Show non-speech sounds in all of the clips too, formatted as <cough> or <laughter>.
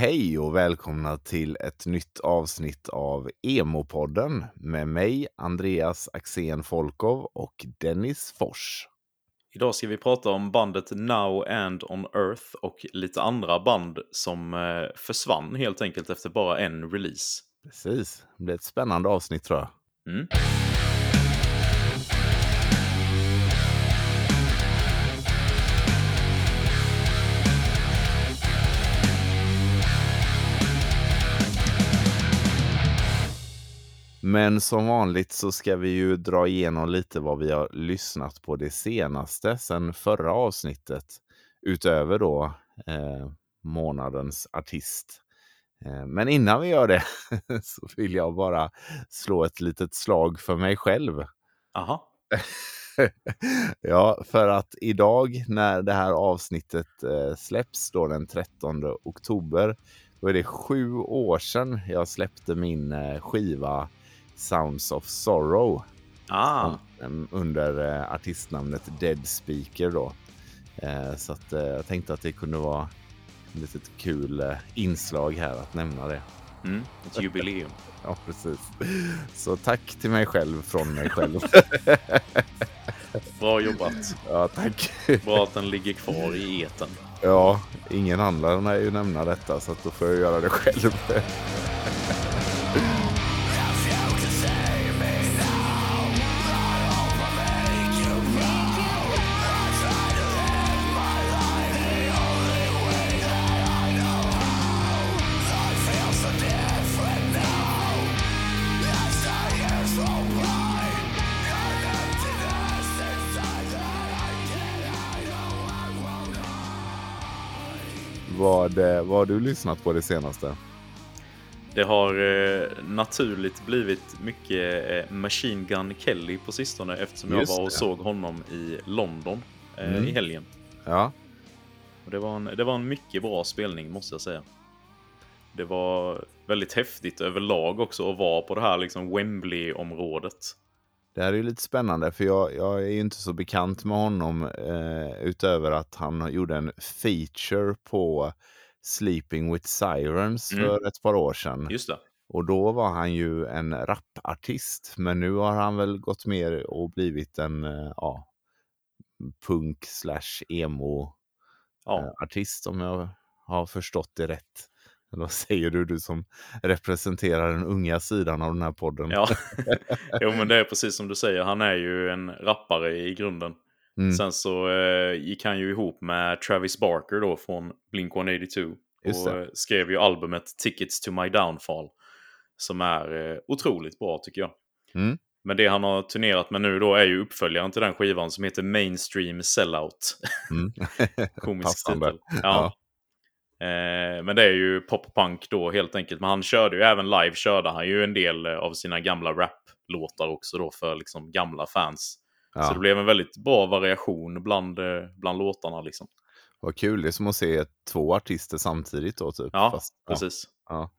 Hej och välkomna till ett nytt avsnitt av Emo-podden med mig, Andreas Axén Folkov och Dennis Fors. Idag ska vi prata om bandet Now and On Earth och lite andra band som eh, försvann helt enkelt efter bara en release. Precis, det blir ett spännande avsnitt tror jag. Mm. Men som vanligt så ska vi ju dra igenom lite vad vi har lyssnat på det senaste sen förra avsnittet. Utöver då eh, månadens artist. Eh, men innan vi gör det <laughs> så vill jag bara slå ett litet slag för mig själv. Aha. <laughs> ja, för att idag när det här avsnittet eh, släpps då den 13 oktober, då är det sju år sedan jag släppte min eh, skiva Sounds of Sorrow. Ah. Under eh, artistnamnet Dead Speaker då. Eh, så att, eh, jag tänkte att det kunde vara ett litet kul inslag här att nämna det. Mm. Ett jubileum. <laughs> Ja, precis. Så tack till mig själv från mig själv. Bra jobbat. ja, tack. Bra att den ligger kvar i eten. Ja, ingen annan har ju nämna detta så att då får jag göra det själv. <laughs> vad, har du lyssnat på det senaste? Det har eh, naturligt blivit mycket eh, Machine Gun Kelly på sistone eftersom Just jag var och det. såg honom i London eh, Mm. i helgen. Ja, Och det, var en, det var en mycket bra spelning måste jag säga. Det var väldigt häftigt överlag också att vara på det här liksom Wembley-området. det här är ju lite spännande för jag, jag är ju inte så bekant med honom eh, utöver att han gjorde en feature på Sleeping with Sirens Mm. för ett par år sedan. Just det. Och då var han ju en rapartist, men nu har han väl gått mer och blivit en eh, ja, punk slash emo Ja. artist om jag har förstått det rätt. Eller vad säger du, du som representerar den unga sidan av den här podden? Ja, <laughs> jo men det är precis som du säger. Han är ju en rappare i grunden. Mm, Sen så eh, gick han ju ihop med Travis Barker då från Blink-182. Just Och eh, skrev ju albumet Tickets to my downfall. Som är eh, otroligt bra tycker jag. Mm. Men det han har turnerat med nu då är ju uppföljaren till den skivan som heter Mainstream Sellout. mm. <laughs> Komisk titel. Ja. Eh, men det är ju pop-punk då helt enkelt. Men han körde ju även live körde han ju en del eh, av sina gamla rap-låtar också då för liksom gamla fans. Så Ja, det blev en väldigt bra variation bland, eh, bland låtarna liksom. vad kul. Det är som att se två artister samtidigt då, typ. Ja, Fast- precis. Ja.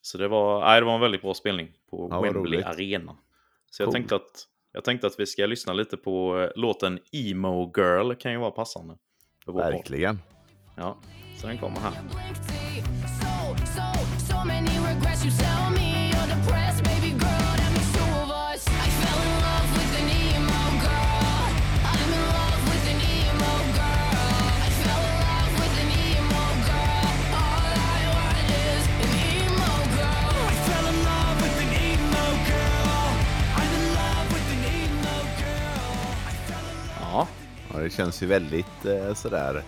Så det var, nej, det var en väldigt bra spelning på Ja, Wembley. Arena. Så jag Cool. tänkte, att, jag tänkte att vi ska lyssna lite på eh, låten Emo Girl. kan ju vara passande. Verkligen. Ja, så den kommer här. Ja, det känns ju väldigt eh, sådär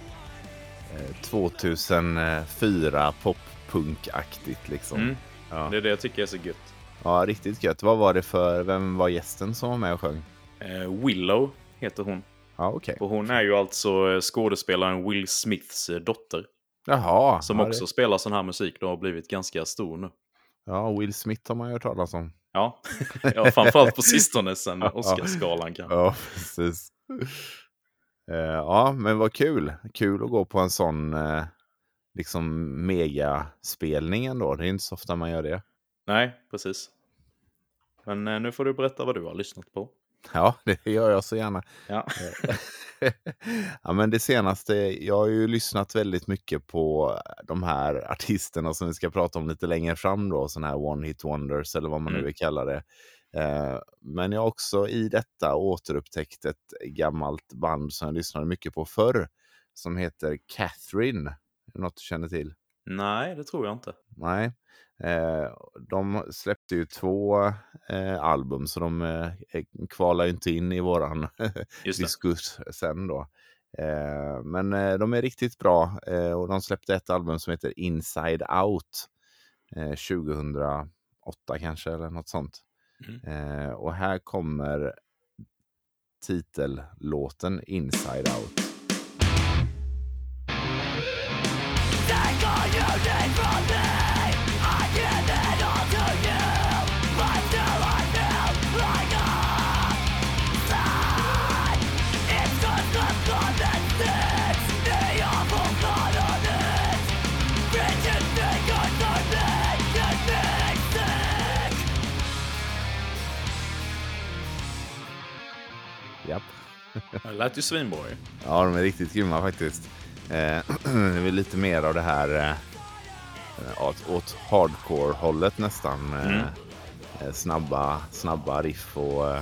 eh, 2004 pop-punk-aktigt liksom. mm, Ja. det är det jag tycker är så gött. ja, riktigt gött. Vad var det för, vem var gästen som var med och sjöng? Eh, Willow heter hon. Ja, okej. Och hon är ju alltså eh, skådespelaren Will Smiths eh, dotter. Jaha. Som också Det, spelar sån här musik och har blivit ganska stor nu. ja, Will Smith har man ju hört talas om. Ja, <laughs> ja framförallt på <laughs> sistone sen. Oscarsgalan kanske. Ja, precis. Eh, ja, men vad kul. Kul att gå på en sån eh, liksom megaspelning ändå. Det är inte så ofta man gör det. Nej, precis. Men eh, nu får du berätta vad du har lyssnat på. Ja, <laughs> det gör jag så gärna. Ja. <laughs> ja, men det senaste, jag har ju lyssnat väldigt mycket på de här artisterna som vi ska prata om lite längre fram då, sådana här one hit wonders eller vad man nu Mm. vill kalla det. Eh, men jag har också i detta återupptäckt ett gammalt band som jag lyssnade mycket på förr, som heter Catherine. Något du känner till? Nej, det tror jag inte. Nej. Eh, de släppte ju två eh, album, så de kvalar inte in i våran <laughs> det. diskurs sen då. Men de är riktigt bra och de släppte ett album som heter Inside Out eh, 2008 kanske eller något sånt. Mm. Eh, och här kommer titellåten Inside Out. Det lät ju svinbra. Ja, de är riktigt grymma faktiskt. Eh, <clears throat> det är lite mer av det här eh, åt, åt hardcore-hållet nästan. Mm. eh, snabba, snabba riff och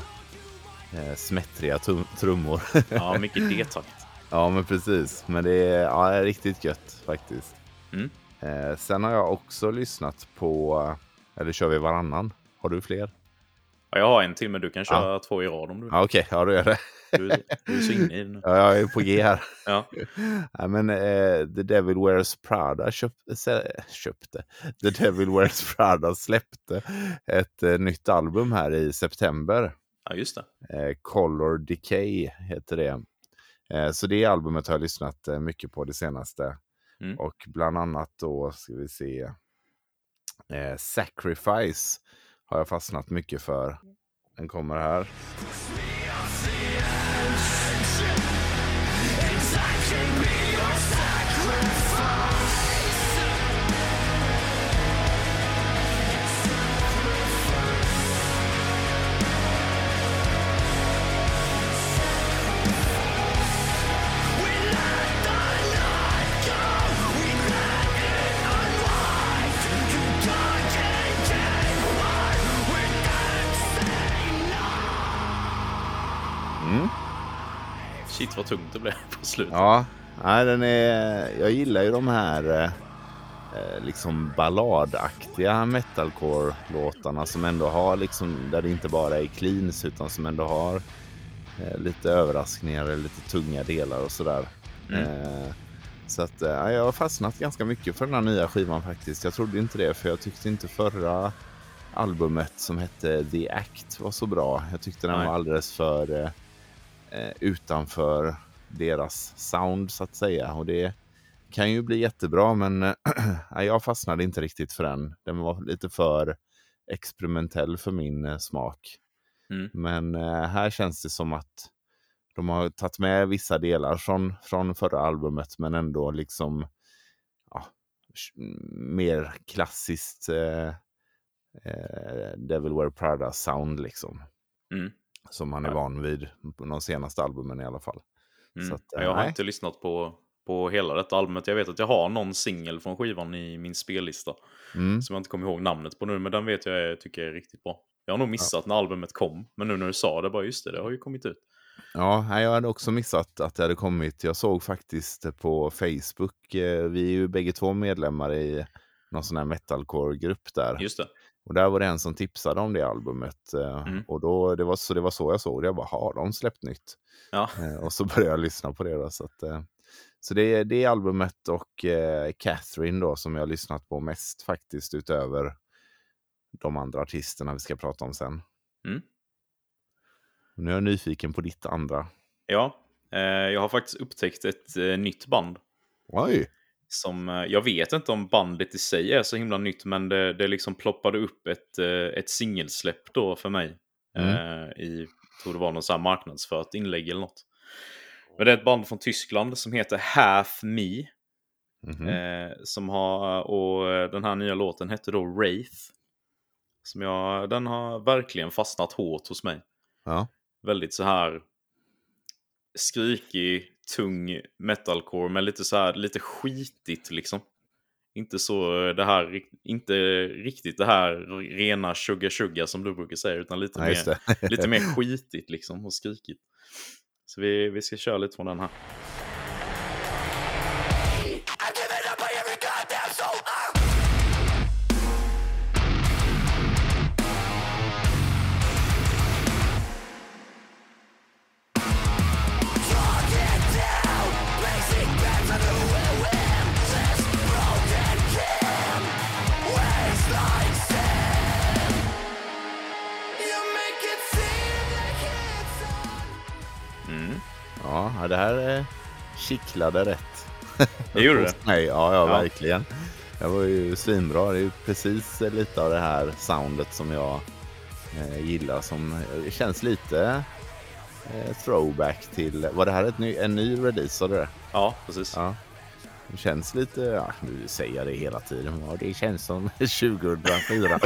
smättriga tum- trummor. Ja, <laughs> mycket D-takt. ja, men precis. Men det är, ja, det är riktigt gött faktiskt. Mm. Sen har jag också lyssnat på, eller kör vi varannan? Har du fler? Ja, jag har en till, men du kan köra två i rad om du vill. Ja, Okej, ja, då gör det. Du, du är så inne i det nu. Ja, jag är på G här. Ja. <laughs> Ja, men eh, The Devil Wears Prada köp, sä- köpte. The Devil Wears Prada släppte ett eh, nytt album här i september. ja, just det. Eh, Color Decay heter det. Så det albumet har jag lyssnat mycket på det senaste. Mm. Och bland annat då ska vi se Sacrifice har jag fastnat mycket för. Den kommer här. It's the end. It's, it's, I can be yourself. Shit vad tungt det blev på slutet. Ja, nej, den är, jag gillar ju de här eh, liksom balladaktiga metalcore-låtarna som ändå har liksom, där det inte bara är cleans utan som ändå har eh, lite överraskningar eller lite tunga delar och sådär. Mm. Eh, så att eh, ja, jag har fastnat ganska mycket för den här nya skivan faktiskt. Jag trodde inte det för jag tyckte inte förra albumet som hette The Act var så bra. Jag tyckte den Nej. var alldeles för eh, utanför deras sound så att säga. Och det kan ju bli jättebra men <clears throat> eh, jag fastnade inte riktigt för den. Den var lite för experimentell för min eh, smak. Mm. Men eh, här känns det som att de har tagit med vissa delar från, från förra albumet men ändå liksom ja, mer klassiskt eh, eh, Devil Wear Prada sound liksom. Mm. Som man är Ja. van vid på de senaste albumen i alla fall. Mm. Att, Ja, eh, jag har nej. inte lyssnat på, på hela detta albumet. Jag vet att jag har någon singel från skivan i min spellista. Mm. Som jag inte kommer ihåg namnet på nu, men den vet jag är, tycker jag är riktigt bra. Jag har nog missat när albumet kom, men nu när du sa det, bara just det, det har ju kommit ut. Ja, jag hade också missat att det hade kommit. Jag såg faktiskt på Facebook, eh, vi är ju bägge två medlemmar i någon sån här metalcore-grupp där. Just det. Och där var det en som tipsade om det albumet. eh, Mm. Och då, det, var så, det var så jag såg det. Jag bara, har de släppt nytt? Ja. Eh, Och så <laughs> började jag lyssna på det. Då, så att, eh, så det är det albumet och Catherine då som jag har lyssnat på mest faktiskt utöver de andra artisterna vi ska prata om sen. Mm. Nu är jag nyfiken på ditt andra. Ja, jag har faktiskt upptäckt ett nytt band. Oj! Som, eh, jag vet inte om bandet i sig är så himla nytt, men det, det liksom ploppade upp ett, eh, ett singelsläpp då för mig. Mm. Eh, I, tror det var någon sån marknadsfört inlägg eller något. Men det är ett band från Tyskland som heter Half Me. Mhm. Eh, som har, och den här nya låten hette då Wraith. Som jag, den har verkligen fastnat hårt hos mig. Ja. Väldigt så här skrikig, tung metalcore med lite så här, lite skitigt liksom. Inte så det här, inte riktigt det här rena sugar sugar som du brukar säga, utan lite, Ja, mer, lite mer <laughs> skitigt liksom och skrikigt. Så vi, vi ska köra lite från den här. Här eh, kittlade rätt. <laughs> Det gjorde det. Mig. Ja, ja, Ja. verkligen. Det var ju svinbra. Det är ju precis eh, lite av det här soundet som jag eh, gillar. Som eh, känns lite eh, throwback till... Var det här ett ny, en ny release? Sa du det? Ja, precis. Ja. Det känns lite... Ja, nu säger jag det hela tiden. Ja, det känns som <laughs> 2004.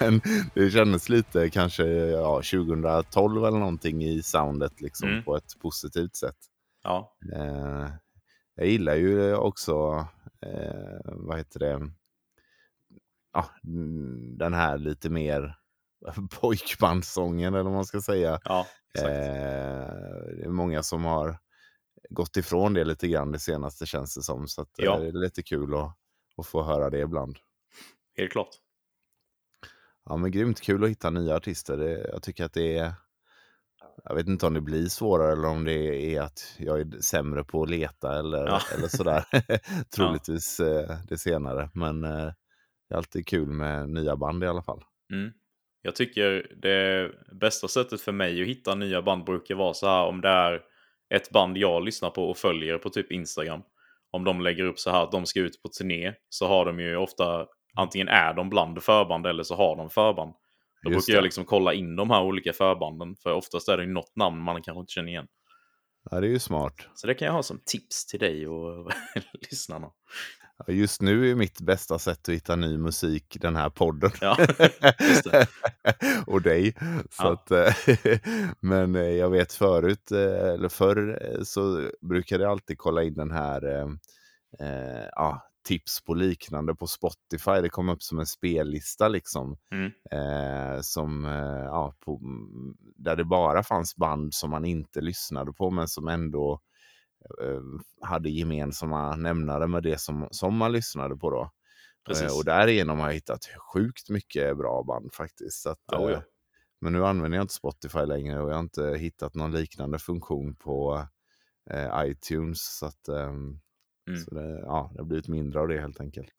<laughs> Men det kändes lite kanske ja, 2012 eller någonting i soundet liksom Mm. på ett positivt sätt. Ja, Eh, jag gillar ju också, eh, vad heter det, ja, den här lite mer <laughs> pojkbandssången eller vad man ska säga. ja Eh, det är många som har gått ifrån det lite grann det senaste känns det som. Så att, eh, Ja. det är lite kul att, att få höra det ibland. Helt klart. Ja men grymt kul att hitta nya artister. Det, jag tycker att det är... Jag vet inte om det blir svårare eller om det är att jag är sämre på att leta eller, Ja. eller sådär. <laughs> <laughs> Troligtvis eh, det senare. Men eh, det är alltid kul med nya band i alla fall. Mm. Jag tycker det bästa sättet för mig att hitta nya band brukar vara så här om det är ett band jag lyssnar på och följer på typ Instagram. Om de lägger upp så här att de ska ut på turné så har de ju ofta antingen är de bland förband eller så har de förband. Då Just brukar jag det. liksom kolla in de här olika förbanden för oftast är det ju något namn man kanske inte känner igen. Ja, det är ju smart. Så det kan jag ha som tips till dig och <laughs> lyssnarna. Just nu är mitt bästa sätt att hitta ny musik den här podden. Ja, <laughs> det. och dig. Så Ja. att, <laughs> men eh, jag vet förut, eh, eller förr, eh, så brukade jag alltid kolla in den här eh, ja, tips på liknande på Spotify. Det kom upp som en spellista liksom. Mm. Eh, som, eh, ja, på, där det bara fanns band som man inte lyssnade på men som ändå hade gemensamma nämnare med det som, som man lyssnade på då. Precis. Eh, och därigenom har jag hittat sjukt mycket bra band faktiskt. Att, Ja, ja. eh, Men nu använder jag inte Spotify längre och jag har inte hittat någon liknande funktion på eh, iTunes. Så, att, ehm, Mm. så det, ja, det har blivit mindre av det helt enkelt.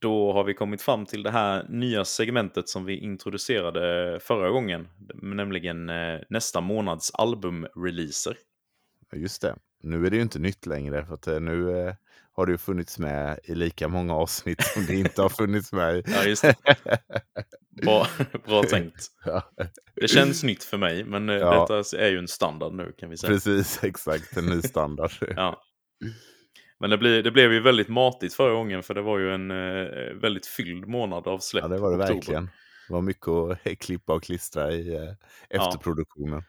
Då har vi kommit fram till det här nya segmentet som vi introducerade förra gången. Nämligen eh, nästa månads albumreleaser. Just det. Nu är det ju inte nytt längre för att eh, nu eh, har det ju funnits med i lika många avsnitt som det inte har funnits med i. <laughs> Ja, just det. Bra, bra <laughs> tänkt. Ja, Det känns nytt för mig, men Ja. detta är ju en standard nu kan vi säga. precis, <laughs> exakt. En ny standard. Ja. Men det, blir, det blev ju väldigt matigt förra gången för det var ju en eh, väldigt fylld månad av släpp. Ja, det var det oktober. verkligen. Det var mycket att <laughs> klippa och klistra i eh, efterproduktionen.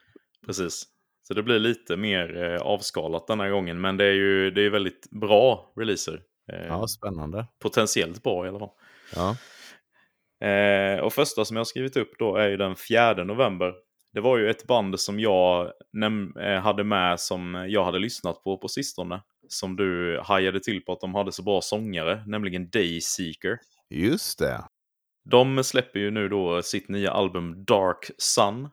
Precis. Så det blir lite mer eh, avskalat den här gången, men det är ju det är väldigt bra releaser. Eh, Ja, spännande. Potentiellt bra i alla fall. Ja, Eh, och första som jag skrivit upp då är ju den 4 november. Det var ju ett band som jag eh, hade med som jag hade lyssnat på på sistone. Som du hajade till på att de hade så bra sångare, nämligen Dayseeker. just det. De släpper ju nu då sitt nya album Dark Sun.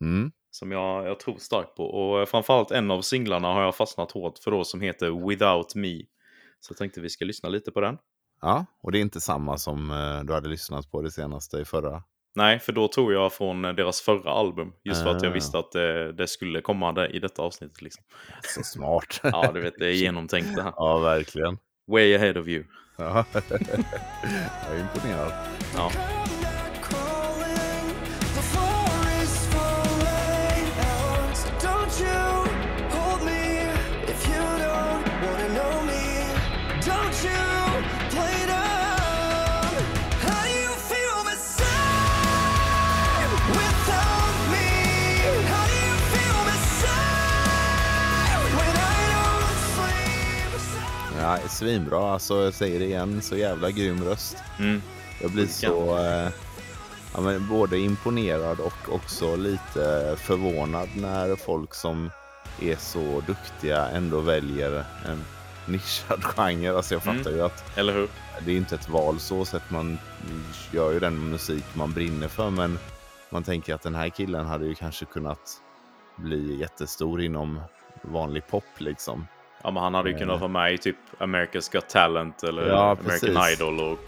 Mm. Som jag, jag tror starkt på. Och framförallt en av singlarna har jag fastnat hårt för då som heter Without Me. Så jag tänkte vi ska lyssna lite på den. Ja, och det är inte samma som eh, du hade lyssnat på det senaste i förra. Nej, för då tog jag från deras förra album. Just för att jag Ah. visste att det, det skulle komma där i detta avsnittet. Liksom. Så smart. Ja, du vet, det är genomtänkt det här. ja, verkligen. Way ahead of you. Ja. <laughs> jag är imponerad. Ja. Svinbra. Alltså, jag säger det igen, så jävla grym röst. Mm. Jag blir så eh, ja, men både imponerad och också lite förvånad när folk som är så duktiga ändå väljer en nischad genre. Alltså jag fattar Mm. ju att Eller hur? det är inte ett val så sett. Man gör ju den musik man brinner för, men man tänker att den här killen hade ju kanske kunnat bli jättestor inom vanlig pop liksom. Ja, men han hade ju Eh. kunnat vara med i typ America's Got Talent eller Ja, American precis. Idol och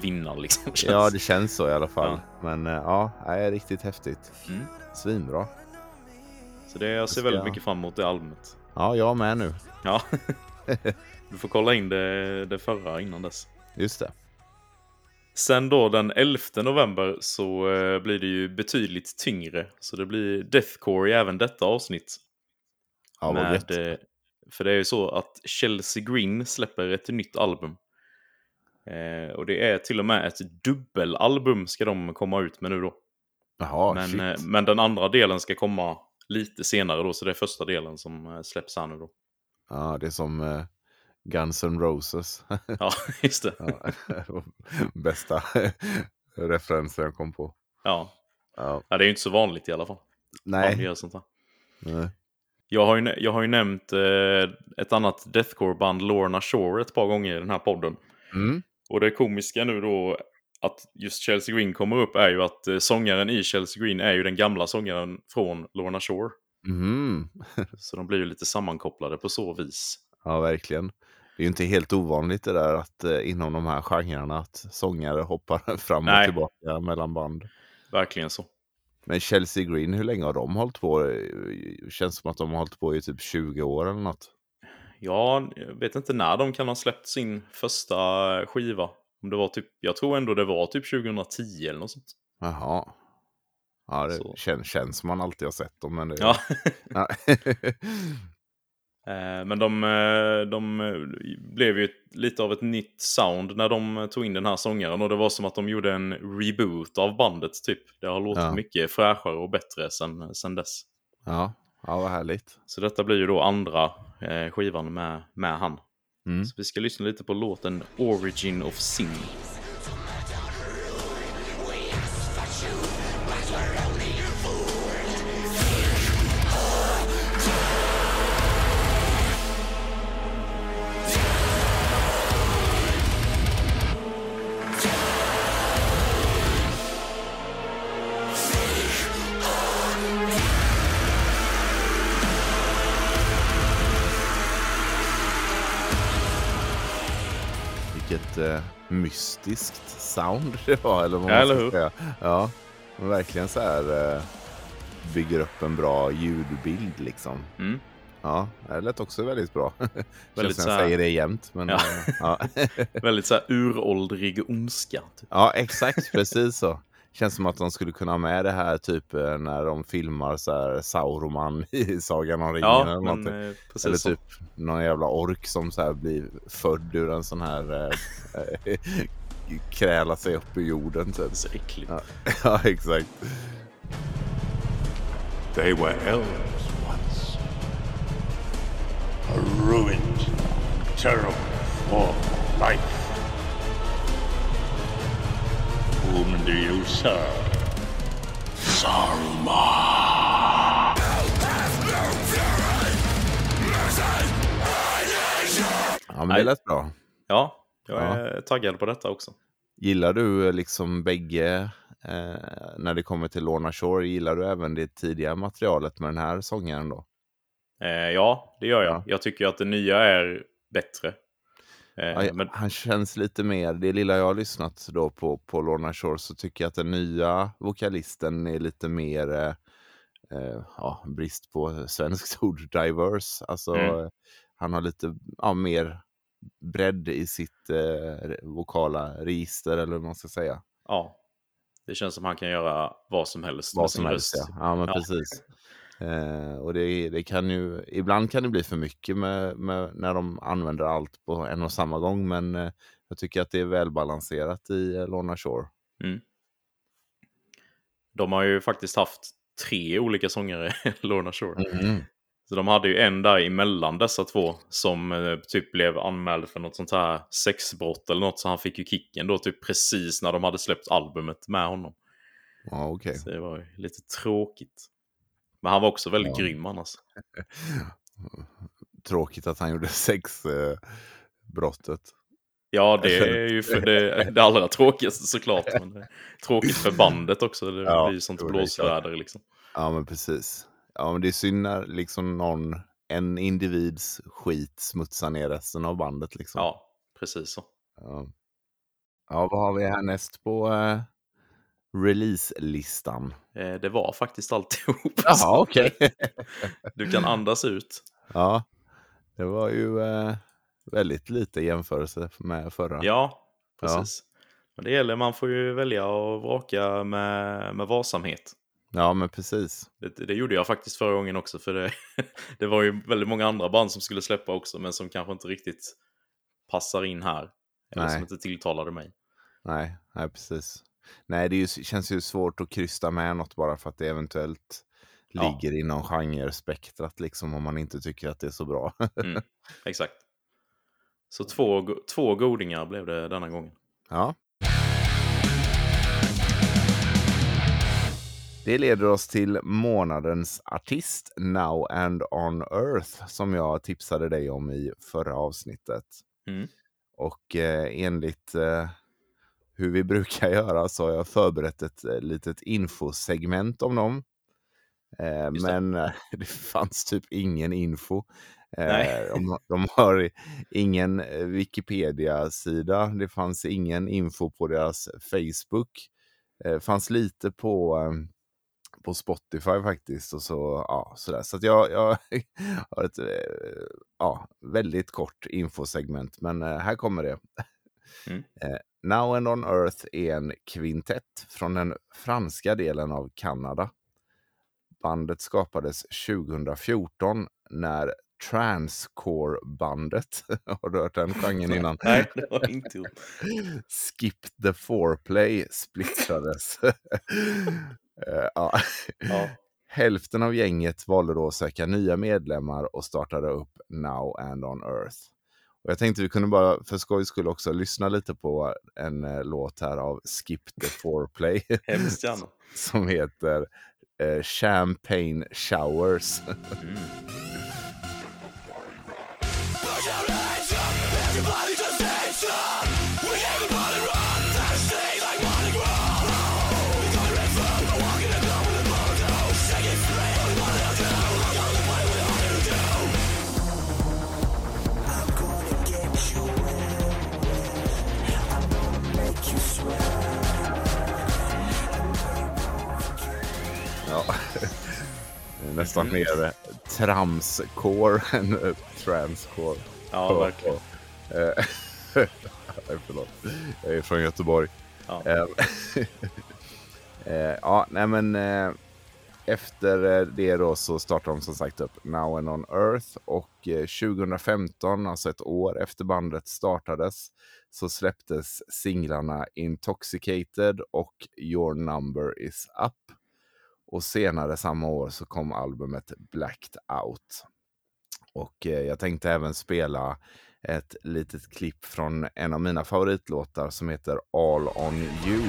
vinna liksom. Ja, det känns så i alla fall. Ja. Men eh, ja, det är riktigt häftigt. Mm. Svinbra. Så det, jag ser ska- väldigt mycket fram emot det albumet. Ja, jag med nu. Ja. <laughs> du får kolla in det, det förra innan dess. Just det. Sen då den 11 november så eh, blir det ju betydligt tyngre. Så det blir Deathcore i även detta avsnitt. Ja, med, för det är ju så att Chelsea Green släpper ett nytt album. Eh, och det är till och med ett dubbelalbum ska de komma ut med nu då. Jaha, men, eh, men den andra delen ska komma lite senare då, så det är första delen som eh, släpps här nu då. Ja, det är som eh, Guns N' Roses. <laughs> Ja, just det. Ja, <laughs> Bästa <laughs> referensen jag kom på. Ja. Ja. ja, det är ju inte så vanligt i alla fall. Nej. sånt här. Nej. Jag har ju, jag har ju nämnt eh, ett annat deathcore-band, Lorna Shore, ett par gånger i den här podden. Mm. Och det komiska nu då, att just Chelsea Green kommer upp, är ju att eh, sångaren i Chelsea Green är ju den gamla sångaren från Lorna Shore. Mhm. <laughs> Så de blir ju lite sammankopplade på så vis. Ja, verkligen. Det är ju inte helt ovanligt det där att eh, inom de här genrerna att sångare hoppar <laughs> fram och Nej. tillbaka mellan band. Verkligen så. Men Chelsea Green, hur länge har de hållit på? Det känns som att de har hållit på i typ 20 år eller något. Ja, jag vet inte när de kan ha släppt sin första skiva. Om det var typ, jag tror ändå det var typ 2010 eller något sånt. Jaha. Ja, det känns, känns som man alltid har sett dem. Men det... Ja. <laughs> <laughs> Eh, Men de, eh, de eh, blev ju lite av ett nytt sound när de tog in den här sångaren. Och det var som att de gjorde en reboot av bandet typ. Det har låtit Ja. mycket fräschare och bättre sen, sen dess. ja. ja, vad härligt. Så detta blir ju då andra skivan med, med han. Mm. Så vi ska lyssna lite på låten Origin of Sin. Mystiskt sound <laughs> det var. Eller vad Ja, man eller hur? säga. Ja, men verkligen så här eh, bygger upp en bra ljudbild liksom. Mm. Ja, det lät också väldigt bra. <laughs> Väldigt Känns som jag säger det jämt. Men, Ja. eh, ja. <laughs> Väldigt så här uråldrig ondska. Typ. ja, exakt precis så. Känns som att de skulle kunna ha med det här typ eh, när de filmar så här Sauroman <laughs> i Sagan om ringen Ja, eller men någonting. eh, precis Eller så. typ någon jävla ork som så här blir född ur en sån här eh, <laughs> kräla sig upp ur jorden typ. Så äckligt. Ja, <laughs> ja exakt. They were elves once. A ruined, terrible form of life. Serve? Saruman. Ja, men det lät bra. Ja, jag Ja. är taggad på detta också. Gillar du eh, liksom bägge eh, när det kommer till Lorna Shore? Gillar du även det tidiga materialet med den här sångaren då? Eh, ja, det gör jag. Ja. Jag tycker att det nya är bättre. Eh, men, Han känns lite mer, det lilla jag har lyssnat då på, på Lorna Shore så tycker jag att den nya vokalisten är lite mer, eh, eh, ja, brist på svenskt <laughs> ord, diverse. Alltså Mm. han har lite ja, mer bredd i sitt eh, vokala register eller vad man ska säga. ja, det känns som han kan göra vad som helst med Vad sin som helst röst. ja. Ja men Ja. precis. Eh, och det, det kan ju, ibland kan det bli för mycket med, med, när de använder allt på en och samma gång. Men eh, jag tycker att det är välbalanserat i eh, Lorna Shore. Mm. De har ju faktiskt haft tre olika sångare, <laughs> Lorna Shore. Mm. Så de hade ju en där emellan dessa två som eh, typ blev anmäld för något sånt här sexbrott eller något. Så han fick ju kicken då typ precis när de hade släppt albumet med honom. Ja, okej. Så det var ju lite tråkigt. Men han var också väldigt Ja. grym annars. <laughs> Tråkigt att han gjorde sexbrottet. Eh, brottet. Ja, det är ju för det, det allra tråkigaste såklart. Men tråkigt för bandet också. Det Ja, blir ju sånt blåsväder liksom. Ja, men precis. Ja, men det är synd när liksom någon, en individs skit smutsar ner resten av bandet. Liksom. Ja, precis så. Ja. ja, vad har vi härnäst på eh, release-listan? Eh, Det var faktiskt alltihop. Jaha, <laughs> okej. <laughs> Du kan andas ut. ja, det var ju eh, väldigt lite jämförelse med förra. Ja, precis. Men det gäller, man får ju välja och vraka med, med varsamhet. ja, men precis. Det, det gjorde jag faktiskt förra gången också, för det, <laughs> det var ju väldigt många andra band som skulle släppa också, men som kanske inte riktigt passar in här. Eller Nej. som inte tilltalade mig. Nej, nej precis. Nej, det ju, känns ju svårt att krysta med något bara för att det eventuellt Ja. ligger inom genrespektrat liksom om man inte tycker att det är så bra. Mm, <laughs> exakt. Så två, två godingar blev det denna gången. ja. Det leder oss till månadens artist Now and on Earth som jag tipsade dig om i förra avsnittet. Mm. Och eh, enligt eh, hur vi brukar <laughs> göra så har jag förberett ett eh, litet infosegment om dem. Eh, Just det. men eh, <laughs> det fanns typ ingen info. Eh, de, de har ingen eh, Wikipedia-sida. Det fanns ingen info på deras Facebook. Eh, fanns lite på, eh, på Spotify faktiskt. Och så, ja, sådär. så att jag, jag <laughs> har ett ja, väldigt kort infosegment. Men här kommer det. Mm. Now and on Earth är en kvintett från den franska delen av Kanada. Bandet skapades 2014 när Transcore-bandet, <laughs> har du hört den genren innan? Nej, det har inte gjort. Skip the foreplay splittrades. <laughs> Eh, ja. Ja. Hälften av gänget valde då att söka nya medlemmar och startade upp Now and on Earth. Och jag tänkte vi kunde bara för skojs skull också lyssna lite på en eh, låt här av Skip the <laughs> foreplay Hemskt gärna. som heter eh, Champagne Showers. Mm. Nästan mer eh, tramscore <laughs> än eh, transcore. Ja, verkligen. Eh, <laughs> nej, Förlåt, jag är från Göteborg. Ja. Eh, <laughs> eh, ja, nej men eh, efter eh, det då så startade de som sagt upp Now and on Earth och eh, 2015, alltså ett år efter bandet startades, så släpptes singlarna Intoxicated och Your Number Is Up. Och senare samma år så kom albumet Blacked Out. Och eh, jag tänkte även spela ett litet klipp från en av mina favoritlåtar som heter All On You.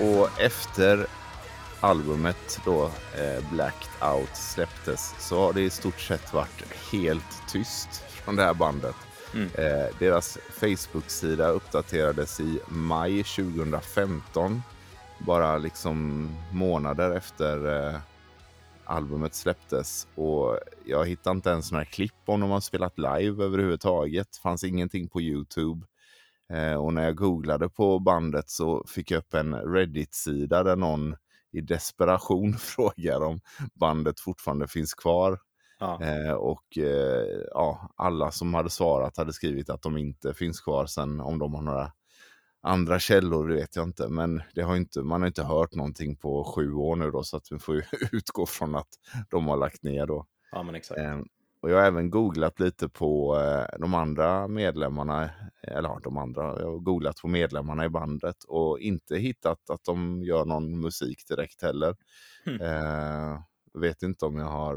Och efter albumet då, eh, Blacked Out, släpptes så har det i stort sett varit helt tyst från det här bandet. Mm. Eh, deras Facebook-sida uppdaterades i maj 2015. Bara liksom månader efter eh, albumet släpptes. Och jag hittade inte ens några klipp om de har spelat live överhuvudtaget. fanns ingenting på Youtube. Eh, och när jag googlade på bandet så fick jag upp en Reddit-sida där någon i desperation <laughs> frågar om bandet fortfarande finns kvar. Ja. Eh, och eh, ja, alla som hade svarat hade skrivit att de inte finns kvar. Sen om de har några andra källor det vet jag inte. Men det har inte, man har inte hört någonting på sju år nu då. Så att vi får <laughs> utgå från att de har lagt ner då. ja, men exakt. Eh, och jag har även googlat lite på eh, de andra medlemmarna, eller de andra, jag har googlat på medlemmarna i bandet och inte hittat att de gör någon musik direkt heller. Hmm. Eh, vet inte om jag har,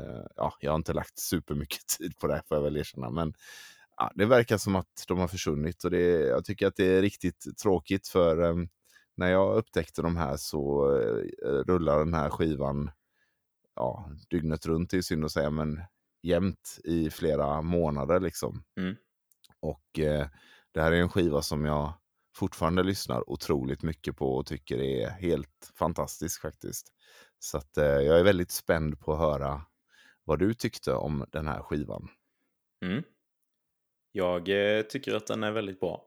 eh, ja, jag har inte lagt supermycket <laughs> tid på det här får jag väl erkänna, men ja, det verkar som att de har försvunnit och det, jag tycker att det är riktigt tråkigt för eh, när jag upptäckte de här så eh, rullar den här skivan ja, dygnet runt är synd att säga, men jämt i flera månader liksom. Mm. Och eh, det här är en skiva som jag fortfarande lyssnar otroligt mycket på och tycker är helt fantastisk faktiskt. Så att eh, jag är väldigt spänd på att höra vad du tyckte om den här skivan. Mm. Jag eh, tycker att den är väldigt bra.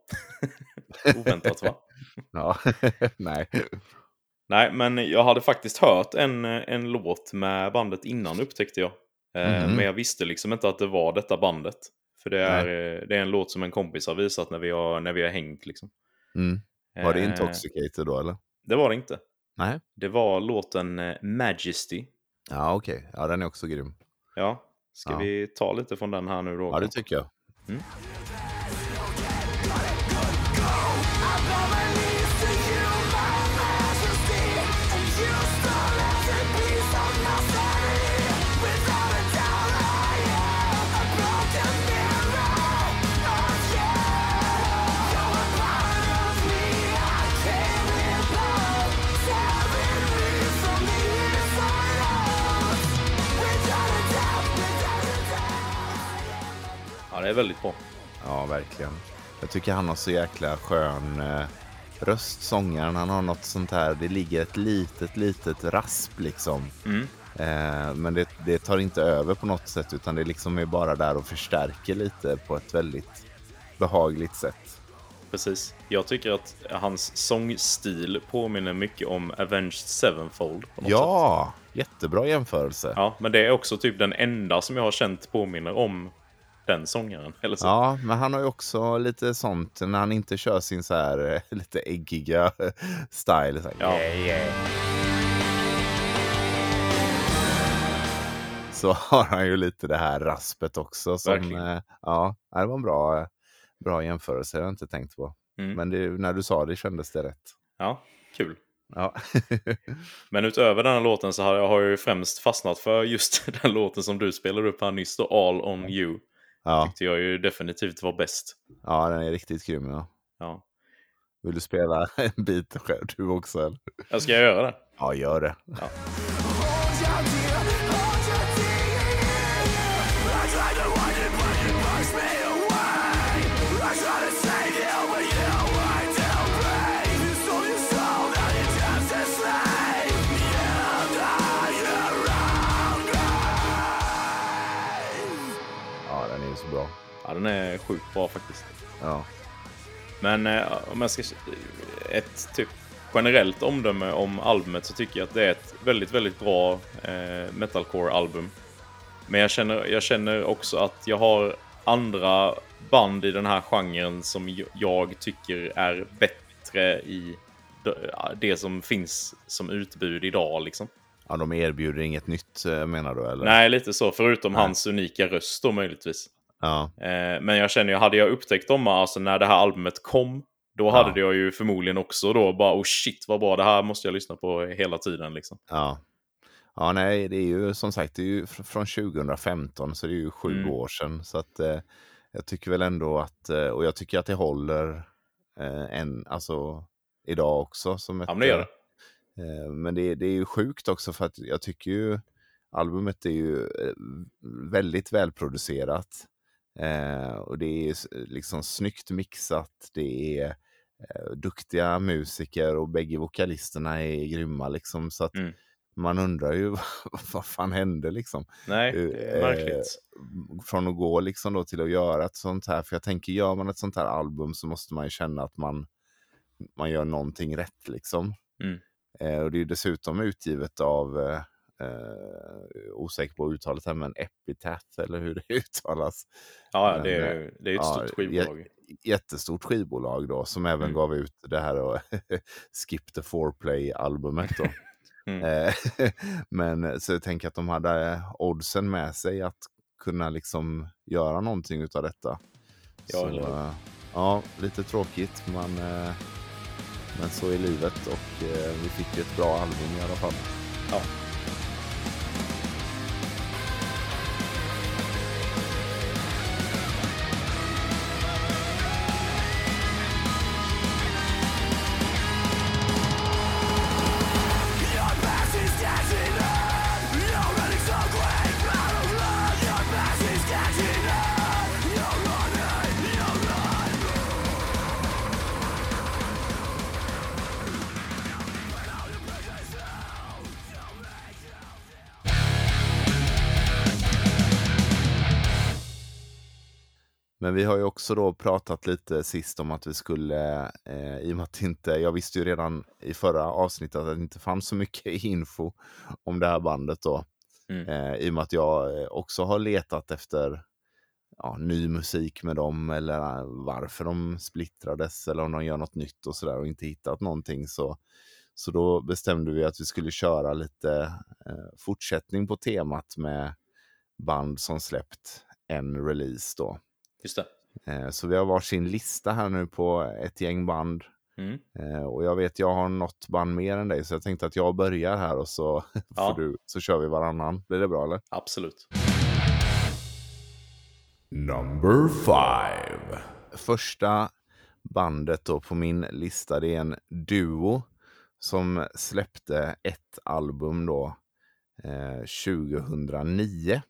<laughs> Oväntat va? <laughs> Ja, <laughs> nej. Nej, men jag hade faktiskt hört en, en låt med bandet innan upptäckte jag. Mhm. Men jag visste liksom inte att det var detta bandet. För det är, eh, det är en låt som en kompis har visat när vi har, när vi har hängt. Liksom. Mm. Var det Eh, Intoxicated då eller? Det var det inte. Nej. Det var låten Majesty. Ja, okej. Ja, den är också grym. Ja, ska Ja. vi ta lite från den här nu då? Ja, det tycker jag. Ja, väldigt bra. Ja, verkligen. Jag tycker han har så jäkla skön eh, röst, sångaren. Han har något sånt här, det ligger ett litet, litet rasp liksom. Mm. Eh, men det, det tar inte över på något sätt utan det liksom är bara där och förstärker lite på ett väldigt behagligt sätt. Precis. Jag tycker att hans sångstil påminner mycket om Avenged Sevenfold. något sätt. Ja, jättebra jämförelse. Ja, men det är också typ den enda som jag har känt påminner om den sångaren. Eller så. Ja, men han har ju också lite sånt när han inte kör sin så här eh, lite äggiga style. Så här, Ja. yeah, yeah. Så har han ju lite det här raspet också. Som, Verkligen. eh, ja, det var en bra, bra jämförelse. Jag har inte tänkt på. Mm. Men det, när du sa det kändes det rätt. ja, kul. Ja, <laughs> Men utöver den här låten så har jag, har jag ju främst fastnat för just <laughs> den låten som du spelade upp här nyss då, All On You. Ja, Tyckte jag ju definitivt var bäst. ja, den är riktigt grym. Ja. Ja. Vill du spela <laughs> en bit själv du också? Eller? Jag ska jag göra det? Ja, gör det. Ja, Ja, den är sjukt bra faktiskt. Ja. Men eh, om jag ska... Ett typ generellt omdöme om albumet så tycker jag att det är ett väldigt, väldigt bra eh, metalcore-album. Men jag känner, jag känner också att jag har andra band i den här genren som jag tycker är bättre i det som finns som utbud idag. Liksom. ja, de erbjuder inget nytt eh, menar du? Eller? Nej, lite så. Förutom Nej. hans unika röst då möjligtvis. Ja, Eh, men jag känner ju, hade jag upptäckt dem alltså när det här albumet kom, då Ja. hade jag ju förmodligen också då bara oh shit vad bra, det här måste jag lyssna på hela tiden liksom. ja. Ja, nej, det är ju som sagt det är ju fr- från 2015 så det är ju sju Mm. år sedan. Så att eh, jag tycker väl ändå att, eh, och jag tycker att det håller eh, en, alltså idag också. Som ett, Ja, men det gör det. Eh, men det, det är ju sjukt också för att jag tycker ju albumet är ju eh, väldigt välproducerat. Eh, och det är liksom snyggt mixat. Det är eh, duktiga musiker och bägge vokalisterna är grymma liksom. Så att Mm. man undrar ju <laughs> vad fan hände liksom. Nej, Eh, det är märkligt. Från att gå liksom då till att göra ett sånt här. För jag tänker, gör man ett sånt här album så måste man ju känna att man, man gör någonting rätt liksom. Mm. Eh, och det är dessutom utgivet av eh, eh, osäker på uttalet här, men Epitaph eller hur det <laughs> uttalas. Ja, Men, det är, det är ett ja, stort skivbolag. jä- Jättestort skivbolag då som även Mm. gav ut det här och <laughs> Skip the Foreplay-albumet då. <laughs> Mm. Eh, Men så jag tänker att de hade oddsen med sig att kunna liksom göra någonting utav detta. Ja, så, eller eh, ja, lite tråkigt men, eh, men så är livet och eh, vi fick ju ett bra album i alla fall. Ja. Men vi har ju också då pratat lite sist om att vi skulle, eh, i och med att inte, jag visste ju redan i förra avsnittet att det inte fanns så mycket <laughs> info om det här bandet då. Mm. Eh, I och med att jag eh, också har letat efter ja, ny musik med dem eller eh, varför de splittrades eller om de gör något nytt och sådär och inte hittat någonting. Så, så då bestämde vi att vi skulle köra lite eh, fortsättning på temat med band som släppt en release då. Just det. Eh, Så vi har varsin lista här nu på ett gäng band. Mm. Eh, Och jag vet, jag har något band mer än dig, så jag tänkte att jag börjar här och så, <laughs> Ja. du, så kör vi varannan. Blir det bra eller? Absolut. Number five. Första bandet då på min lista, det är en duo som släppte ett album då eh, 2009.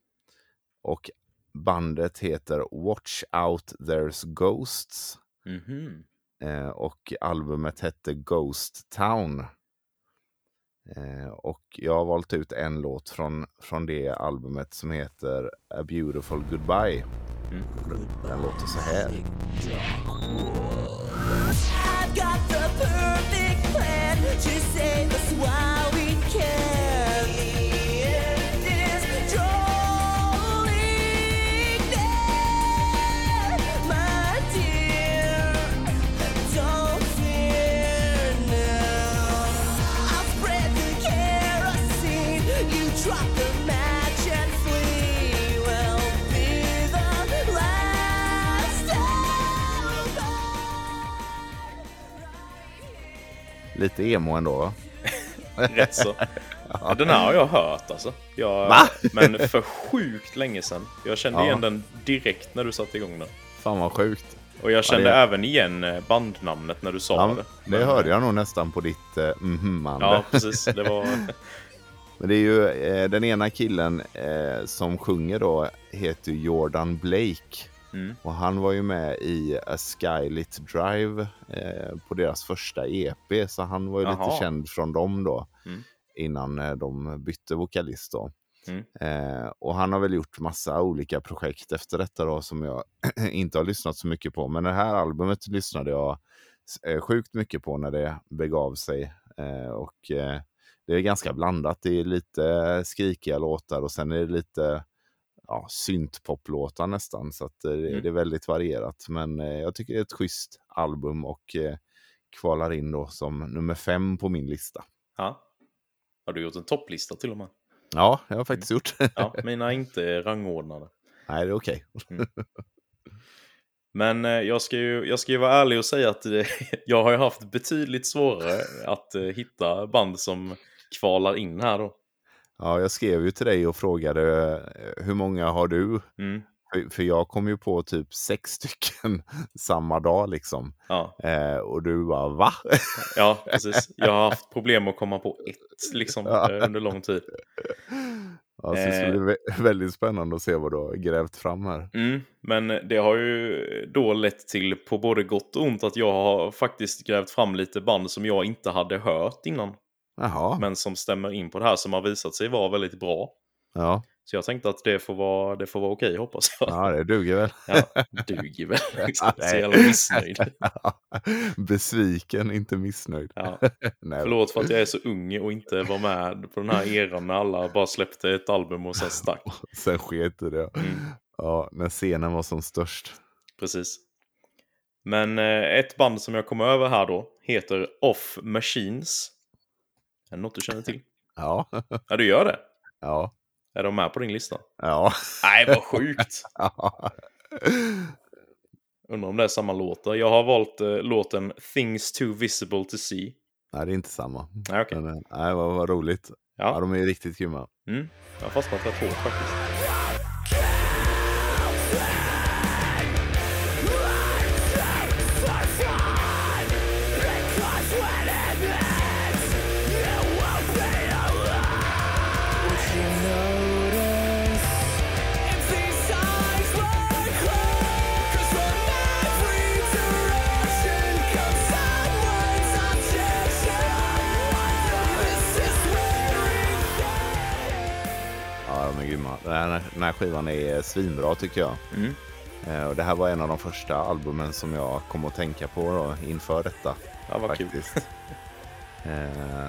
Och bandet heter Watch Out There's Ghosts. Mhm. Eh, och albumet hette Ghost Town. Eh, och jag har valt ut en låt från, från det albumet som heter A Beautiful Goodbye. Mm. Den låter så här. Lite emo ändå va? <laughs> Rätt så. Ja, Den här har jag hört alltså. Jag, Va? <laughs> Men för sjukt länge sedan. Jag kände Ja. igen den direkt när du satte igång den. Fan vad sjukt. Och jag kände det- även igen eh, bandnamnet när du sa Ja, det. det Men- hörde jag nog nästan på ditt uh, mhm-ande. Ja, precis. Det var... <laughs> Men det är ju eh, den ena killen eh, som sjunger då heter Jordan Blake. Mm. Och han var ju med i A Skylit Drive eh, på deras första EP. Så han var ju lite Jaha. känd från dem då. Mm. Innan eh, de bytte vokalist då. Mm. Eh, och han har väl gjort massa olika projekt efter detta då som jag <clears throat> inte har lyssnat så mycket på. Men det här albumet lyssnade jag eh, sjukt mycket på när det begav sig. Eh, och eh, det är ganska blandat. Det är lite skrikiga låtar och sen är det lite ja, syntpoplåtar nästan. Så att eh, det, Mm. det är väldigt varierat. Men eh, jag tycker det är ett schysst album och eh, kvalar in då som nummer fem på min lista. Ja. Har du gjort en topplista till och med? Ja, jag har faktiskt gjort. Ja, <laughs> mina är inte rangordnade. Nej, det är okej. <laughs> Men eh, jag ska, ju, jag ska ju vara ärlig och säga att <laughs> jag har ju haft betydligt svårare att hitta band som kvalar in här då. Ja, jag skrev ju till dig och frågade eh, hur många har du? Mm. För, jag kom ju på typ sex stycken <laughs> samma dag liksom. Ja, Eh, och du bara va? ja, precis. <laughs> Jag har haft problem att komma på ett liksom, Ja. eh, under lång tid. ja, så det ska Eh. bli väldigt spännande att se vad du har grävt fram här. Mm, men det har ju då lett till på både gott och ont att jag har faktiskt grävt fram lite band som jag inte hade hört innan. Jaha, Men som stämmer in på det här som har visat sig vara väldigt bra. ja. Så jag tänkte att det får vara, det får vara okej hoppas jag. Ja, det duger väl. Ja, duger väl. <laughs> Så jävla missnöjd. <laughs> Besviken, inte missnöjd. Ja. <laughs> Nej, Förlåt för att jag är så ung och inte var med på den här eran när alla bara släppte ett album och sen stack. Sen sket i det. Mm. Ja, när scenen var som störst. Precis. Men eh, ett band som jag kom över här då heter Off Machines. Är det något du känner till? <laughs> Ja, Ja, du gör det? ja, Är de med på din lista? ja. Nej, vad sjukt! <laughs> ja. Undrar om det är samma låtar. Jag har valt eh, låten Things Too Visible To See. Nej, det är inte samma. Nej, okej. Men, eh, nej, vad, vad roligt. Ja. Ja, de är riktigt grymma. mm. jag har fastnat rätt hårt faktiskt. Den här, skivan är svinbra tycker jag. Mm. Eh, Och det här var en av de första albumen som jag kom att tänka på då, inför detta. Ja, vad kul. faktiskt. eh,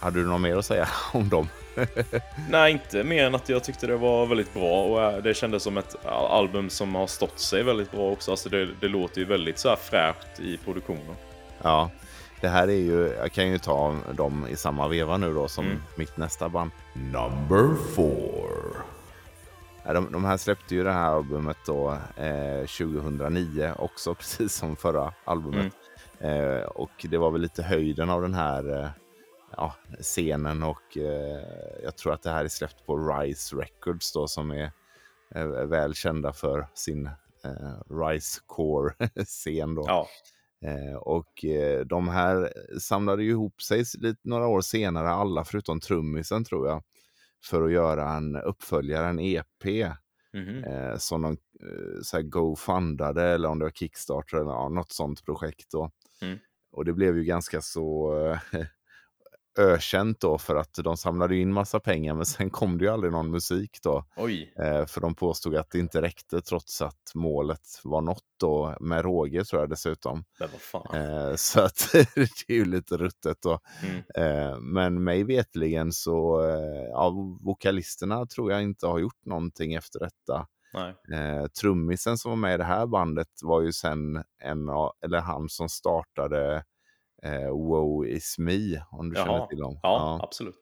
hade du något mer att säga <laughs> om dem? <laughs> Nej, inte mer än att jag tyckte det var väldigt bra och eh, det kändes som ett al- album som har stått sig väldigt bra också. Alltså det, det låter ju väldigt så här fräscht i produktionen. Ja, det här är ju, jag kan ju ta dem i samma veva nu då som Mm. mitt nästa band. Number four. De, de här släppte ju det här albumet då eh, 2009 också, <laughs> precis som förra albumet. Eh, och det var väl lite höjden av den här eh, ja, scenen och eh, jag tror att det här är släppt på Rise Records då som är eh, väl kända för sin eh, Rise Core-scen då. Ja, och eh, de här samlade ju ihop sig lite, några år senare, alla förutom trummisen tror jag, för att göra en uppföljare, en EP, mhm. eh, som de eh, så här go-fundade eller om det var Kickstarter eller ja, något sånt projekt. Då. Mm. Och det blev ju ganska så eh, <laughs> ökänt då för att de samlade in massa pengar men sen kom det ju aldrig någon musik då. Eh, för de påstod att det inte räckte trots att målet var nått då med råge tror jag dessutom. Eh, <laughs> så att det är ju lite ruttet då. Mm. Eh, men mig vetligen så, eh, ja, vokalisterna tror jag inte har gjort någonting efter detta. Eh, trummisen som var med i det här bandet var ju sen en av, eller han som startade eh, Woe Is Me, om du känner Jaha. till dem. Ja, absolut.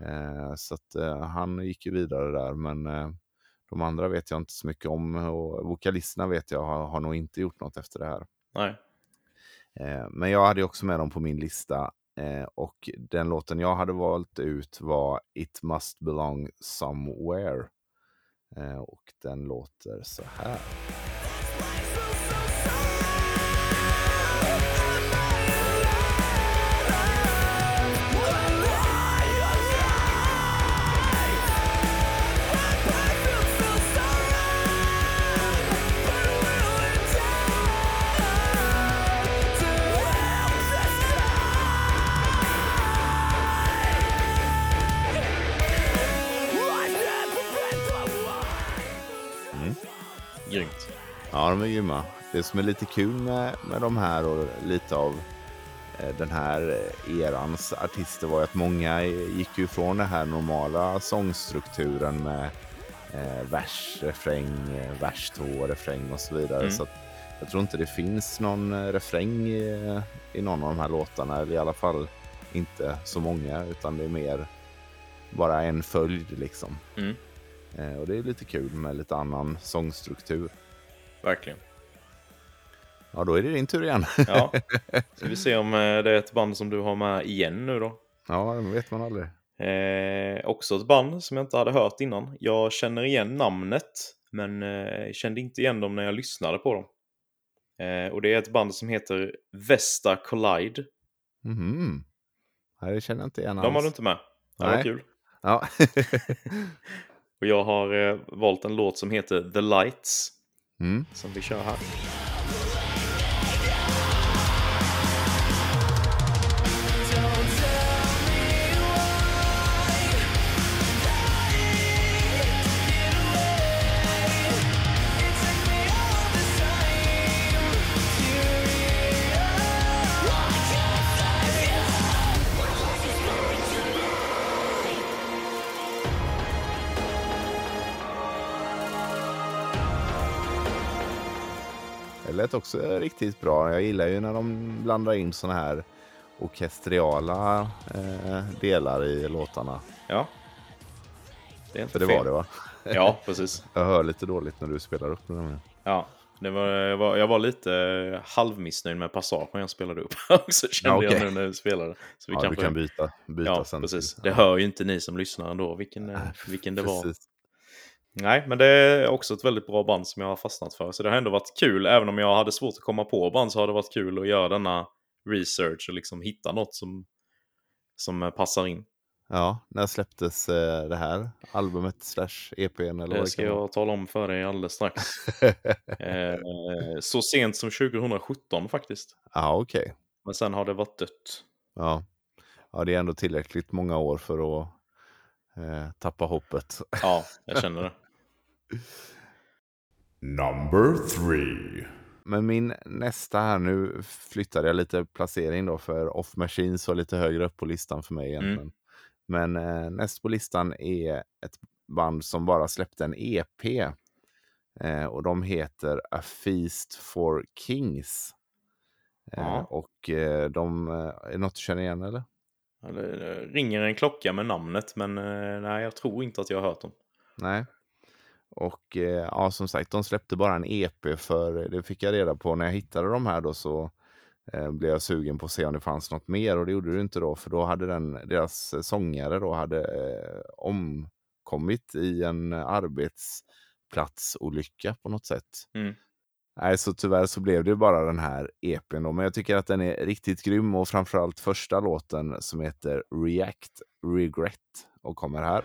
Eh, så att eh, han gick ju vidare där, men eh, de andra vet jag inte så mycket om och vokalisterna vet jag har, har nog inte gjort något efter det här. Nej. Eh, men jag hade också med dem på min lista eh, och den låten jag hade valt ut var It Must Belong Somewhere. Eh, och den låter så här. Ja, de är grymma. Det som är lite kul med, med de här och lite av eh, den här eh, erans artister var ju att många gick ju ifrån den här normala sångstrukturen med eh, vers, refräng, eh, vers två, refräng och så vidare. Mm. Så att jag tror inte det finns någon eh, refräng i, i någon av de här låtarna, eller i alla fall inte så många, utan det är mer bara en följd liksom. Mm. Eh, och det är lite kul med lite annan sångstruktur. Verkligen. Ja, då är det din tur igen. Ja. <laughs> Ska vi se om eh, det är ett band som du har med igen nu då. ja, det vet man aldrig. Eh, också ett band som jag inte hade hört innan. Jag känner igen namnet, men eh, kände inte igen dem när jag lyssnade på dem. Eh, och det är ett band som heter Vesta Collide. Mhm. Nej, det känner jag inte igen De har alls. du inte med. Det var kul. Ja. <laughs> Och jag har eh, valt en låt som heter The Lights, mm. som vi kör här. Lät också riktigt bra. Jag gillar ju när de blandar in såna här orkestriala eh, delar i låtarna. Ja. Det är inte För det fel. var det va? Ja, precis. <laughs> Jag hör lite dåligt när du spelar upp det. Ja, det var, jag, var, jag var lite eh, halvmissnöjd med passagen jag spelade upp <laughs> också kände Ja, okej. jag nu när vi spelade. Så vi Ja, kan du kan byta, byta Ja, sen. precis. Det hör ju inte ni som lyssnar ändå vilken, eh, Nej, vilken det var. precis. Nej, men det är också ett väldigt bra band som jag har fastnat för. Så det har ändå varit kul, även om jag hade svårt att komma på band så har det varit kul att göra denna research och liksom hitta något som, som eh, passar in. Ja, när släpptes eh, det här albumet slash EPn eller Det ska jag tala om för dig alldeles strax. <laughs> eh, så sent som 2017 faktiskt. Ja, okej. Men sen har det varit dött. Ja. ja, det är ändå tillräckligt många år för att eh, tappa hoppet. <laughs> Ja, jag känner det. Number three. Men min nästa här, nu flyttade jag lite placering då för Off Machines var lite högre upp på listan för mig egentligen. Men eh, näst på listan är ett band som bara släppte en EP. Eh, och de heter A Feast for Kings. Eh, Ja. och eh, de, eh, är det något du känner igen eller? Eller, eh, ringer en klocka med namnet, men eh, nej, jag tror inte att jag har hört dem. Nej. Och eh, ja, som sagt, de släppte bara en EP för det fick jag reda på när jag hittade de här då så eh, blev jag sugen på att se om det fanns något mer och det gjorde det inte då för då hade den, deras sångare då hade eh, omkommit i en arbetsplatsolycka på något sätt. Mm. Nej, så tyvärr så blev det bara den här EPn då, men jag tycker att den är riktigt grym och framförallt första låten som heter React Regret och kommer här.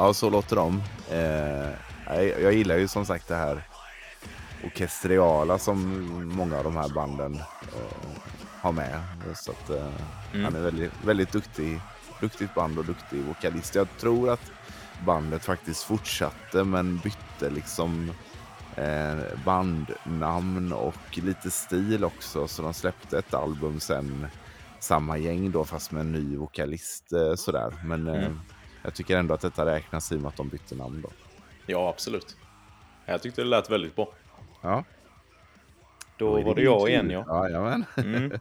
Ja, så låter de. Eh, jag, jag gillar ju som sagt det här orkestriala som många av de här banden eh, har med. Så att, eh, Mm. Han är väldigt, väldigt duktig, duktigt band och duktig vokalist. Jag tror att bandet faktiskt fortsatte men bytte liksom eh, bandnamn och lite stil också. Så de släppte ett album sen, samma gäng då fast med en ny vokalist eh, sådär. Men eh, Mm. Jag tycker ändå att detta räknas i och med att de bytte namn då. Ja, absolut. Jag tyckte det lät väldigt bra. Ja, Då är var det jag igen, ja. Jajamän. Mm.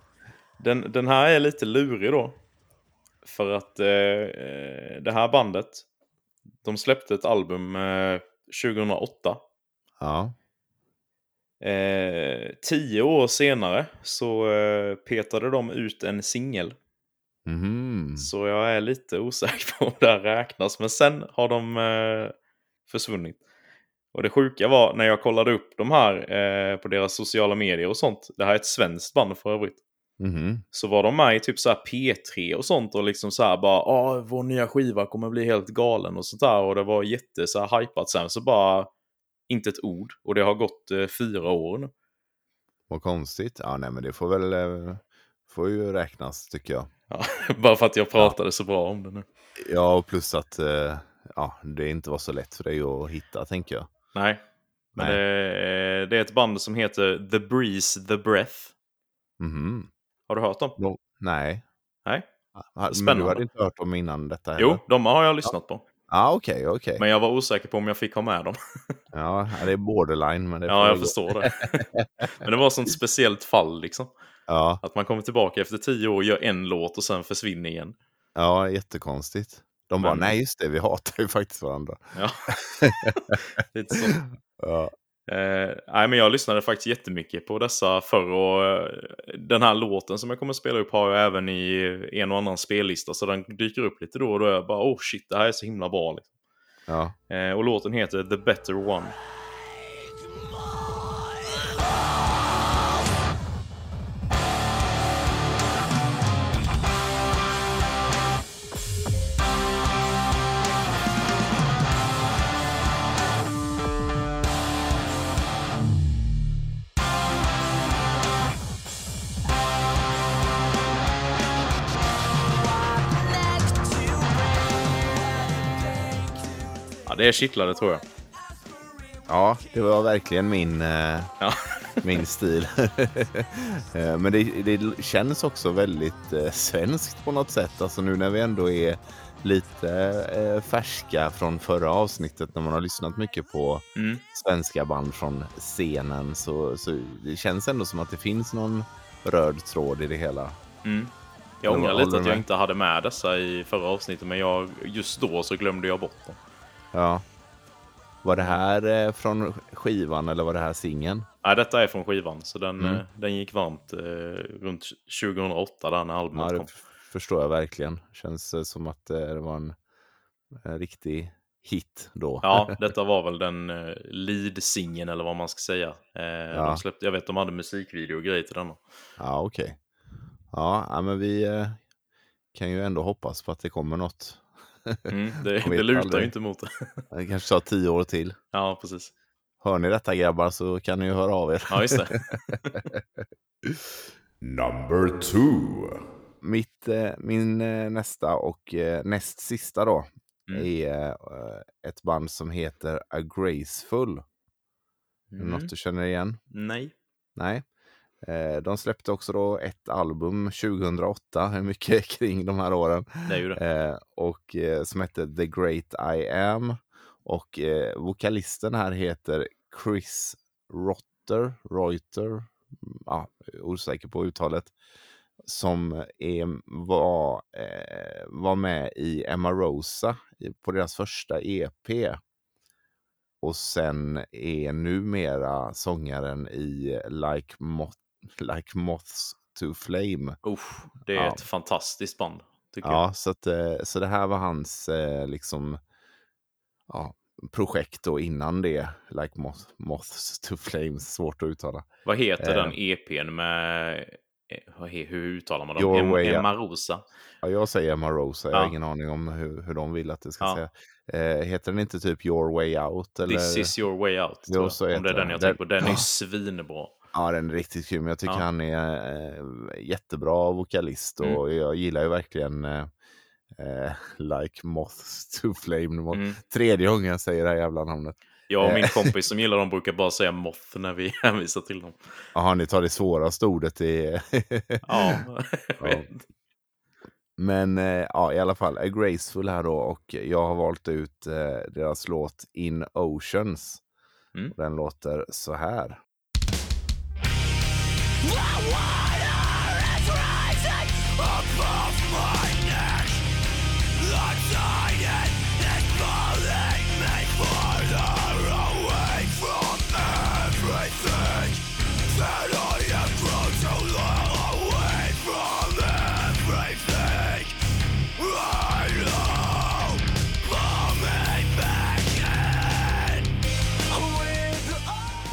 Den, den här är lite lurig då. För att eh, eh, det här bandet, de släppte ett album eh, 2008. Ja. Eh, tio år senare så eh, petade de ut en singel. Mhm. Så jag är lite osäker på om det här räknas. Men sen har de eh, försvunnit. Och det sjuka var när jag kollade upp de här eh, på deras sociala medier och sånt. Det här är ett svenskt band för övrigt. Mhm. Så var de med i typ så här P3 och sånt och liksom så här bara ah vår nya skiva kommer bli helt galen och sånt där. Och det var jätte så här hypat sen så bara inte ett ord. Och det har gått eh, fyra år nu. Vad konstigt. Ja, nej, men det får väl eh, får ju räknas tycker jag. Ja, <laughs> bara för att jag pratade så bra om det nu. Ja, och plus att eh, ja, det inte var så lätt för dig att hitta, tänker jag. Nej. Men Nej. Det, det är ett band som heter The Breeze The Breath. Mhm. Har du hört dem? No, nej. Nej. Ha- Men Spännande. du hade inte hört dem innan detta heller? Jo, de har jag lyssnat på. Ja, okej, okej. Men jag var osäker på om jag fick ha med dem. <laughs> Ja, det är borderline, men det Ja, jag gå. förstår det. <laughs> Men det var ett sånt speciellt fall liksom. Ja, Att man kommer tillbaka efter tio år, gör en låt och sen försvinner igen. ja, jättekonstigt. De bara, Men- nej just det, vi hatar ju faktiskt varandra. Ja. <laughs> Lite så. Ja, Eh, nej, men jag lyssnade faktiskt jättemycket på dessa förr och eh, den här låten som jag kommer att spela upp har jag även i en och annan spellista så den dyker upp lite då och då. Jag bara oh shit, det här är så himla bra. Liksom. ja. Eh, och låten heter The Better One. Det kittlade tror jag. Ja, det var verkligen min, eh, Ja. <laughs> min stil. <laughs> Eh, Men det, det känns också väldigt eh, svenskt på något sätt. Alltså nu när vi ändå är lite färska från förra avsnittet när man har lyssnat mycket på Mm. svenska band från scenen så, så det känns ändå som att det finns någon röd tråd i det hela. Mm. Jag ångrar lite att jag inte hade med dessa i förra avsnittet, men jag, just då så glömde jag bort dem. Ja. Var det här eh, från skivan eller var det här singeln? Nej, detta är från skivan, så den, Mm. eh, den gick varmt eh, runt 2008 där när albumet Ja, kom. förstår jag verkligen. Känns som att det var en, en riktig hit då. Ja, <laughs> detta var väl den eh, lead-singeln eller vad man ska säga. Eh, de släppte, jag vet de hade musikvideo och grejer till denna. Ja, okej. Ja, ja, men vi eh, kan ju ändå hoppas på att det kommer något. <laughs> Mm, det, Jag det lutar aldrig. ju inte mot det. <laughs> Det kanske tar tio år till. Ja, precis. Hör ni detta grabbar så kan ni ju höra av er. Ja, just det. <laughs> Number two. Mitt, eh, min eh, nästa och eh, näst sista då Mm. är ett band som heter A Graceful. Mm. något du känner igen? Nej. Nej. Eh, De släppte också då ett album 2008, hur mycket <laughs> kring de här åren, eh, och eh, som hette The Great I Am. Och vokalisten här heter Chris Rotter, Reuter, mm, ja, osäker på uttalet, som är, var, var med i Emma Rosa på deras första EP. Och sen är numera sångaren i Like, Moth, like Moths to Flame. Usch, det är Ja. ett fantastiskt band. Ja, så, att, eh, så det här var hans eh, liksom, ja, projekt då innan det. Like Moth, Moths to Flames, svårt att uttala. jag. Vad heter Eh. den EPn med... eh, Hur uttalar man dem? Em, Way. Emma Rosa. Ja, jag säger Emma Rosa, jag har Ja. ingen aning om hur, hur de vill att det ska Ja. säga. Eh, heter den inte typ Your Way Out? Eller? This is your way out. Jo, jag. så Om det är den jag tänker på. Den är ju <clears throat> svinbra. Ja, den är riktigt kul. Men jag tycker Ja. han är eh, jättebra vokalist Mm. och jag gillar ju verkligen eh, eh, Like Moths <laughs> to Flame. Mm. Tredje gången jag säger det här jävla namnet. Jag och min Eh. <laughs> kompis som gillar dem brukar bara säga moth när vi <laughs> hänvisar till dem. Jaha, ni tar det svåraste ordet i... Ja, Ja. Men eh, ja, i alla fall, A Graceful här då och jag har valt ut eh, deras låt In Oceans. Mm. Den låter så här.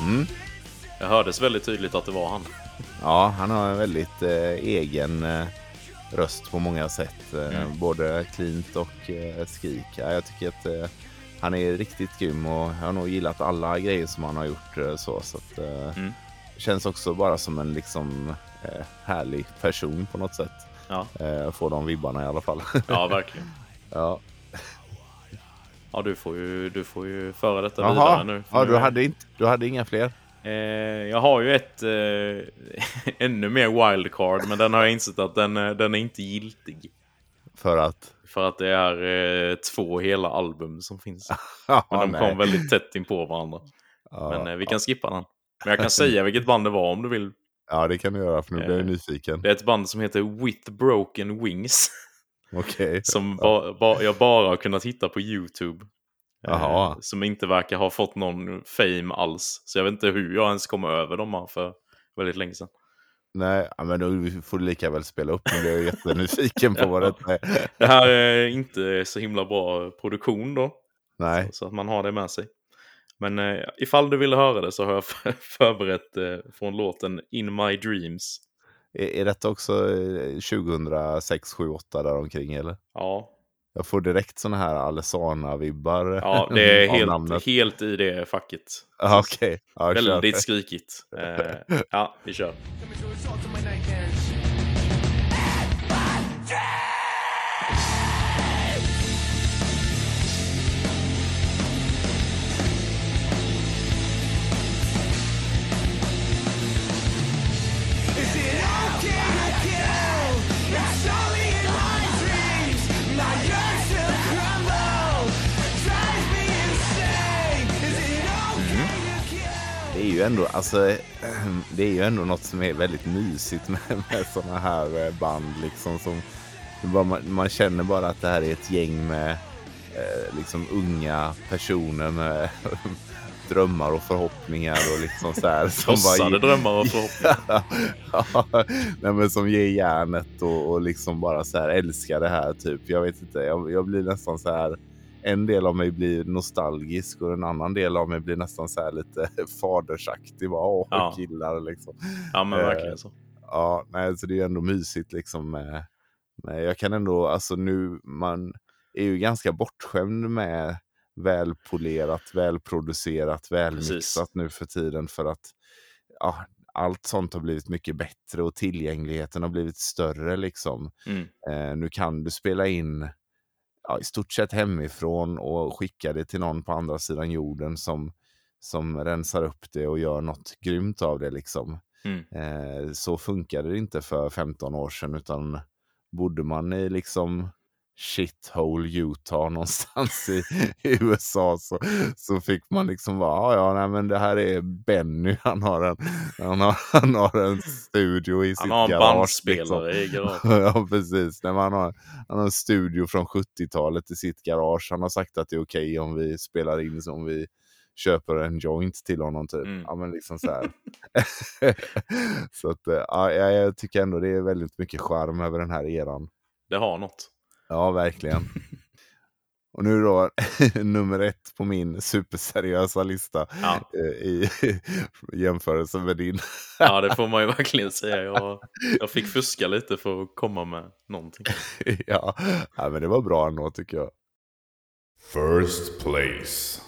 Mm. Jag hördes väldigt tydligt att det var han. Ja, han har en väldigt eh, egen eh, röst på många sätt. Eh, Mm. Både cleant och eh, skrik. Ja, jag tycker att eh, han är riktigt grym och jag har nog gillat alla grejer som han har gjort. Eh, så, så att, eh, Mm. Känns också bara som en liksom, härlig person på något sätt. Ja, får de vibbarna i alla fall. <laughs> ja verkligen. ja. Ja, du får ju, du får ju föra detta Jaha, vidare nu. ja, du, hade inte, du hade inga fler? Eh, jag har ju ett eh, <laughs> ännu mer wildcard, men den har jag insett att den, eh, den är inte giltig. För att? För att det är två hela album som finns. <laughs> Ja, Men de nej. kom väldigt tätt in på varandra. ja, Men vi kan skippa den. Men jag kan säga vilket band det var om du vill. ja, det kan du göra för nu blir jag nyfiken. Det är ett band som heter With Broken Wings. Okej. <laughs> Som ba, ba, jag bara har kunnat hitta på YouTube. Eh, Jaha. som inte verkar ha fått någon fame alls. Så jag vet inte hur jag ens kom över dem här för väldigt länge sedan. Nej, men då får du lika väl spela upp. Blir jag jättenyfiken på <laughs> vad det är. Det här är inte så himla bra produktion då. Nej, Så att man har det med sig. Men eh, ifall du ville höra det så har jag <laughs> för- förberett eh, från låten In My Dreams. är, är detta också eh, 2006, 7, 8 där omkring eller? Ja, Jag får direkt såna här Alesana-vibbar. ja <laughs> det är helt, namnet. helt i det facket. Ja, Okej, ja, kör. Väldigt skrikigt. Eh, ja, vi kör. Ju ändå, alltså, eh, det är ju ändå något som är väldigt mysigt med, <laughs> med sådana här eh, band liksom som man, man känner bara att det här är ett gäng med eh, liksom unga personer med <laughs> drömmar och förhoppningar och liksom så här. som bara drömmar och <laughs> förhoppningar. ja, nej, men som ger järnet och, och liksom bara så här älskar det här typ. Jag vet inte, jag, jag blir nästan så här. En del av mig blir nostalgisk och en annan del av mig blir nästan så här lite <laughs> fadersaktig. Bara, Åh, Ja. killar liksom. Ja, men Eh, verkligen så. Ja, nej, så det är ju ändå mysigt liksom. Med, med, jag kan ändå, alltså nu, man är ju ganska bortskämd med välpolerat, välproducerat, välmixat nu för tiden för att ja, allt sånt har blivit mycket bättre och tillgängligheten har blivit större liksom. Mm. Eh, nu kan du spela in ja, i stort sett hemifrån och skicka det till någon på andra sidan jorden som, som rensar upp det och gör något grymt av det liksom. Mm. Eh, så funkade det inte för 15 år sedan utan bodde man i liksom shithole Utah <laughs> någonstans i, i USA så, så fick man liksom vara, ja, nej, men det här är Benny, <laughs> han har en, han har, han har en studio i sitt Han har en garage. bandspelare i Liksom. garaget. <laughs> ja, precis. Nej, han, har, han har en studio från 70-talet i sitt garage. Han har sagt att det är okej om vi spelar in, så om vi köper en joint till honom typ. Mm. Ja, men liksom så här. så att, eh, ja, jag, jag tycker ändå det är väldigt mycket charm över den här eran. Det har något. Ja, verkligen. Och nu då, <laughs> nummer ett på min superseriösa lista Ja. eh, i <laughs> jämförelse med din. ja, det får man ju verkligen säga. Jag, jag fick fuska lite för att komma med någonting. <laughs> ja. ja, men det var bra ändå tycker jag. First place.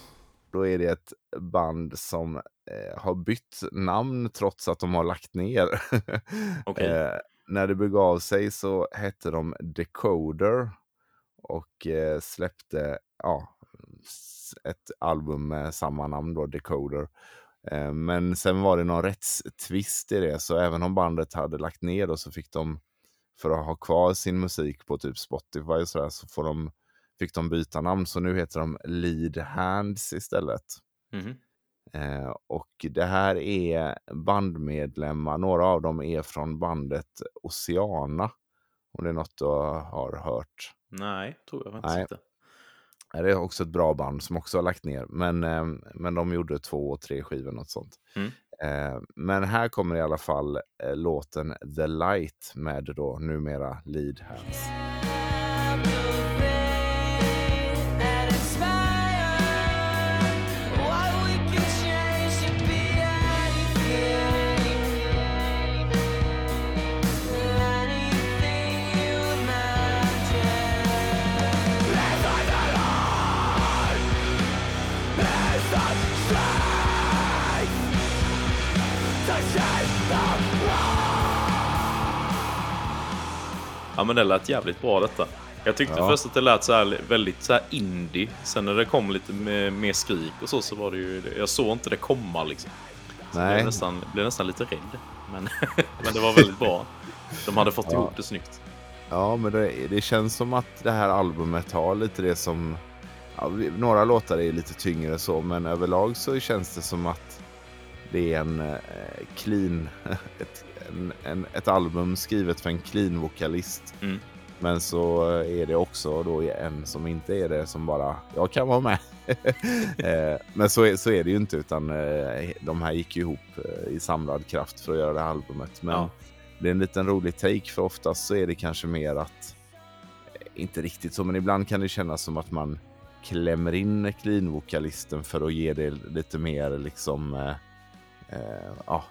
Då är det ett band som eh, har bytt namn trots att de har lagt ner. Okej när det begav sig så hette de Decoder och eh, släppte ja, ett album med samma namn då, Decoder. Eh, men sen var det någon rättstvist i det, så även om bandet hade lagt ner då, så fick de, för att ha kvar sin musik på typ Spotify och sådär, så får de, fick de byta namn. Så nu heter de Lead Hands istället. Mhm. Eh, och det här är bandmedlemmar, några av dem är från bandet Oceana. Om det är något du har hört. Nej, tror jag faktiskt Nej. inte. Det är också ett bra band som också har lagt ner. Men, eh, men de gjorde två tre skivor, något sånt. Mm. Eh, men här kommer i alla fall låten The Light med då numera Lead Hands. Ja, men det lät jävligt bra detta. Jag tyckte Ja. först att det lät så här väldigt så här indie. Sen när det kom lite mer skrik och så, så var det ju... Jag såg inte det komma liksom. Så Jag Nej, blev nästan, blev nästan lite rädd. Men, <laughs> men det var väldigt bra. De hade fått Ja. ihop det snyggt. Ja, men det, det känns som att det här albumet har lite det som... Ja, några låtar är lite tyngre så, men överlag så känns det som att det är en eh, clean... <laughs> Ett, en, en, ett album skrivet för en clean vokalist. Mm. Men så är det också då en som inte är det som bara, jag kan vara med. <laughs> Eh, men så är, så är det ju inte utan eh, de här gick ju ihop eh, i samlad kraft för att göra det här albumet. Men Ja. det är en liten rolig take för oftast så är det kanske mer att, inte riktigt så, men ibland kan det kännas som att man klämmer in clean-vokalisten för att ge det lite mer liksom, eh, eh, ja,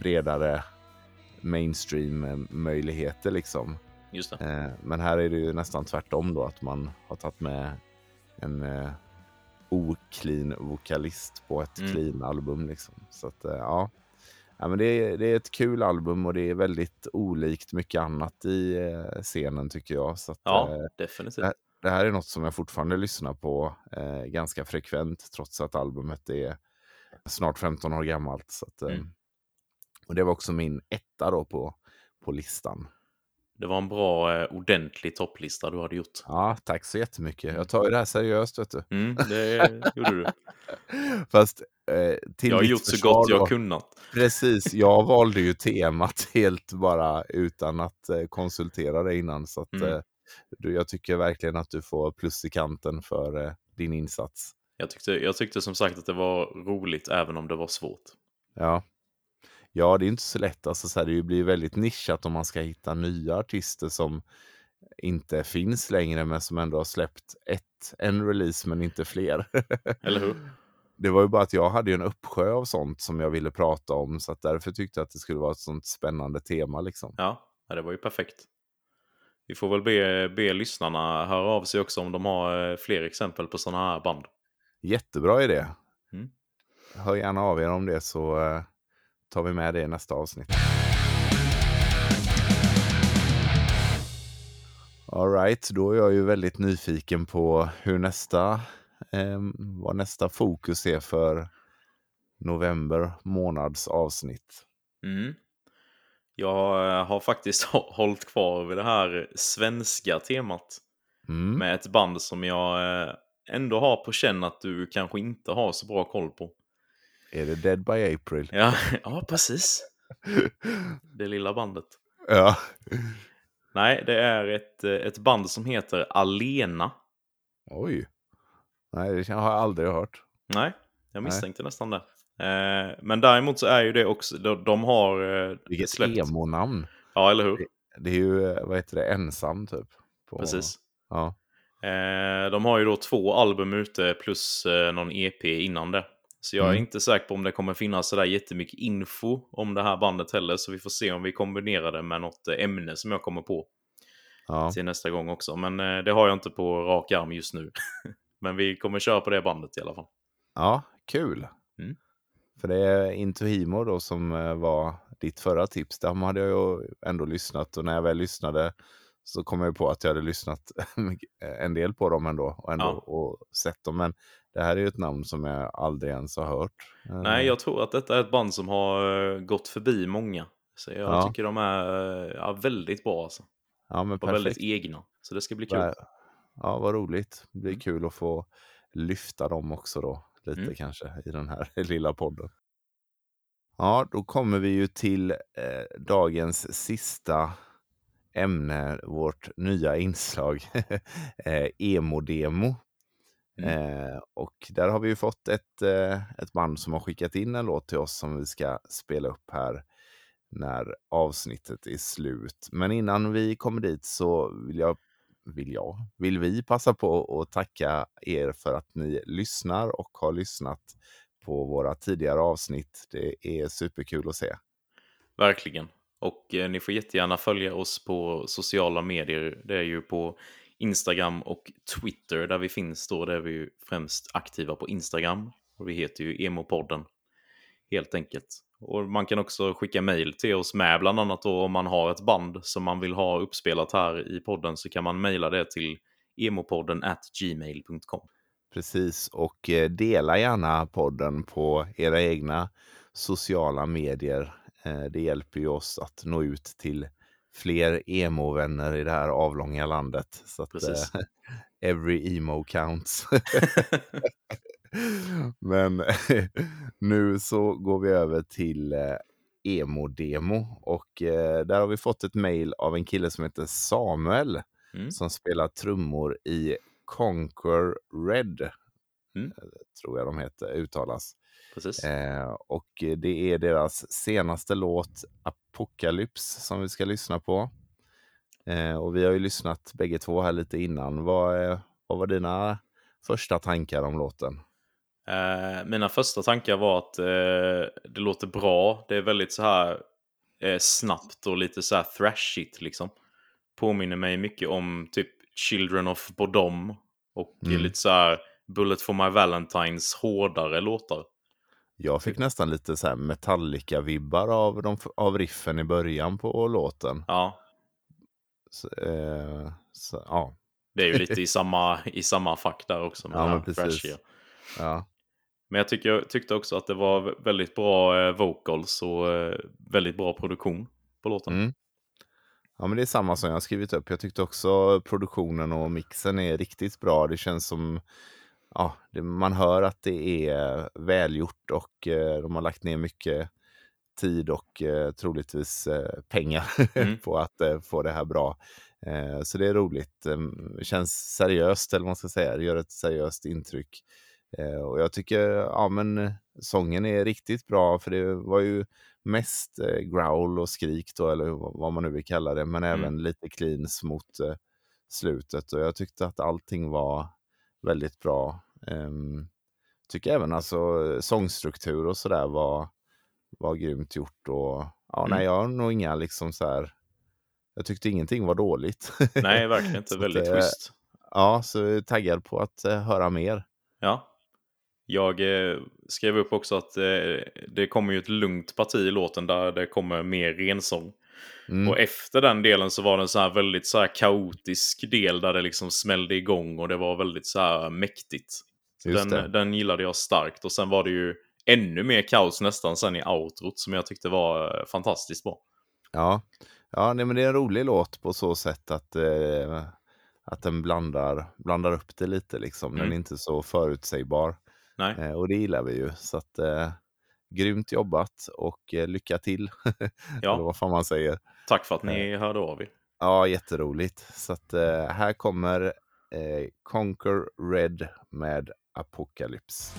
bredare mainstream-möjligheter liksom. Just det. Eh, men här är det ju nästan tvärtom då, att man har tagit med en eh, oclean vokalist på ett Mm. clean album. Liksom. Så att, eh, ja. ja men det, är, det är ett kul album och det är väldigt olikt mycket annat i scenen tycker jag. Så att, Ja, eh, definitivt. det- det här är något som jag fortfarande lyssnar på eh, ganska frekvent trots att albumet är snart 15 år gammalt. Så att, Mm. Och det var också min etta då på, på listan. Det var en bra, eh, ordentlig topplista du hade gjort. Ja, tack så jättemycket. Jag tar ju det här seriöst vet du. Mm, det <laughs> gjorde du. Fast eh, Jag har gjort så gott jag då- kunnat. Precis, jag valde ju temat <laughs> helt bara utan att eh, konsultera dig innan. Så att, Mm. du, jag tycker verkligen att du får plus i kanten för din insats. Jag tyckte, jag tyckte som sagt att det var roligt även om det var svårt. Ja. Ja, det är inte så lätt. Alltså, så här, det blir väldigt nischat om man ska hitta nya artister som inte finns längre men som ändå har släppt ett, en release men inte fler. <laughs> Eller hur? det var ju bara att jag hade en uppsjö av sånt som jag ville prata om så att därför tyckte jag att det skulle vara ett sånt spännande tema liksom. Ja, ja, det var ju perfekt. Vi får väl be, be lyssnarna höra av sig också om de har eh, fler exempel på sådana här band. Jättebra idé. Mm. Hör gärna av er om det så eh, tar vi med det i nästa avsnitt. Alright, då är jag ju väldigt nyfiken på hur nästa, eh, vad nästa fokus är för november månads avsnitt. Mm. Jag har faktiskt hå- hållit kvar vid det här svenska temat Mm. med ett band som jag eh, ändå har på känn att du kanske inte har så bra koll på. Är det Dead by April? Ja, <laughs> ja precis. Det lilla bandet. <laughs> ja. Nej, det är ett, ett band som heter Alena. Oj. Nej, det har jag aldrig hört. Nej, jag misstänkte nästan det. Eh, men däremot så är ju det också, de, de har eh, Vilket släppt... emo-namn. Ja, eller hur? Det är ju, eh, vad heter det, ensam typ. På, Precis. Ja. De har ju då två album ute plus någon EP innan det. Så jag är Mm. inte säker på om det kommer finnas sådär jättemycket info om det här bandet heller. Så vi får se om vi kombinerar det med något eh, ämne som jag kommer på ja. till nästa gång också. Men eh, det har jag inte på rak arm just nu. <laughs> Men vi kommer köra på det bandet i alla fall. Ja, kul. Mm. För det är Into Himo då som eh, var ditt förra tips. Där hade jag ju ändå lyssnat och när jag väl lyssnade så kom jag på att jag hade lyssnat <laughs> en del på dem ändå och, ändå, Ja. och sett dem. Men det här är ju ett namn som jag aldrig ens har hört. Eh, Nej, jag tror att detta är ett band som har eh, gått förbi många. Så jag Ja. tycker de är eh, ja, väldigt bra alltså. ja, men Och perfekt. väldigt egna. Så det ska bli kul. Ja, vad roligt. Det blir Mm. kul att få lyfta dem också då. Lite Mm. kanske i den här <laughs> lilla podden. Ja, då kommer vi ju till eh, dagens sista ämne, vårt nya inslag, <laughs> eh, emo-demo. Mm. Eh, och där har vi ju fått ett, eh, ett band som har skickat in en låt till oss som vi ska spela upp här när avsnittet är slut. Men innan vi kommer dit så vill jag, vill jag, vill vi passa på att tacka er för att ni lyssnar och har lyssnat på våra tidigare avsnitt. Det är superkul att se. Verkligen. Och eh, ni får jättegärna följa oss på sociala medier. Det är ju på Instagram och Twitter där vi finns då. Där är vi ju främst aktiva på Instagram. Och vi heter ju Emopodden. Helt enkelt. Och man kan också skicka mejl till oss med bland annat då om man har ett band som man vill ha uppspelat här i podden så kan man mejla det till emopodden at gmail.com. Precis, och eh, dela gärna podden på era egna sociala medier. Eh, det hjälper ju oss att nå ut till fler emo-vänner i det här avlånga landet. Så att eh, <laughs> every emo counts. <laughs> <laughs> Men nu så går vi över till eh, emo-demo och eh, där har vi fått ett mejl av en kille som heter Samuel Mm. som spelar trummor i Conquer Red. Mm. eh, Tror jag de heter, uttalas. Precis. Eh, och det är deras senaste låt Apocalypse som vi ska lyssna på. Eh, och vi har ju lyssnat bägge två här lite innan. Vad, eh, vad var dina första tankar om låten? Eh, mina första tankar var att eh, det låter bra. Det är väldigt så här eh, snabbt och lite så här thrashigt liksom. Påminner mig mycket om typ Children of Bodom och Mm. lite så här Bullet for my Valentines hårdare låtar. Jag fick nästan lite så här Metallica-vibbar av, de, av riffen i början på låten. Ja, Så, eh, så, ja, det är ju lite <laughs> i samma, i samma fack där också. Med Ja, men precis. ja. Men jag tycker, tyckte också att det var väldigt bra eh, vocals och eh, väldigt bra produktion på låten. Mm. Ja, men det är samma som jag skrivit upp. Jag tyckte också produktionen och mixen är riktigt bra. Det känns som ja, det, man hör att det är välgjort och eh, de har lagt ner mycket tid och eh, troligtvis eh, pengar <laughs> Mm. på att eh, få det här bra. Eh, så det är roligt. Eh, känns seriöst, eller vad man ska säga. Det gör ett seriöst intryck. Eh, och jag tycker, ja men eh, sången är riktigt bra, för det var ju mest growl och skrik då, eller vad man nu vill kalla det, men Mm. även lite cleans mot slutet. Och jag tyckte att allting var väldigt bra. Um, tycker även alltså sångstruktur och sådär var, var grymt gjort. Och, ja, Mm. nej, jag har nog inga liksom så här. Jag tyckte ingenting var dåligt. Nej, verkligen <laughs> inte. Att, Väldigt eh, schysst. Ja, så jag är taggad på att eh, höra mer. Ja. Jag eh, skrev upp också att eh, det kommer ju ett lugnt parti i låten där det kommer mer rensång. Mm. Och efter den delen så var det en så här väldigt så här kaotisk del där det liksom smällde igång och det var väldigt så här mäktigt. Så den, den gillade jag starkt och sen var det ju ännu mer kaos nästan sen i outrot som jag tyckte var eh, fantastiskt bra. Ja, ja nej, men det är en rolig låt på så sätt att, eh, att den blandar, blandar upp det lite. Liksom. Den Mm. är inte så förutsägbar. Nej, Eh, och det gillar vi ju. Så att, eh, grymt jobbat och eh, lycka till. <laughs> Eller ja, vad fan man säger. tack för att ni hörde av er. Ja, jätteroligt. Så att, eh, här kommer eh, Conquer Red med Apocalypse.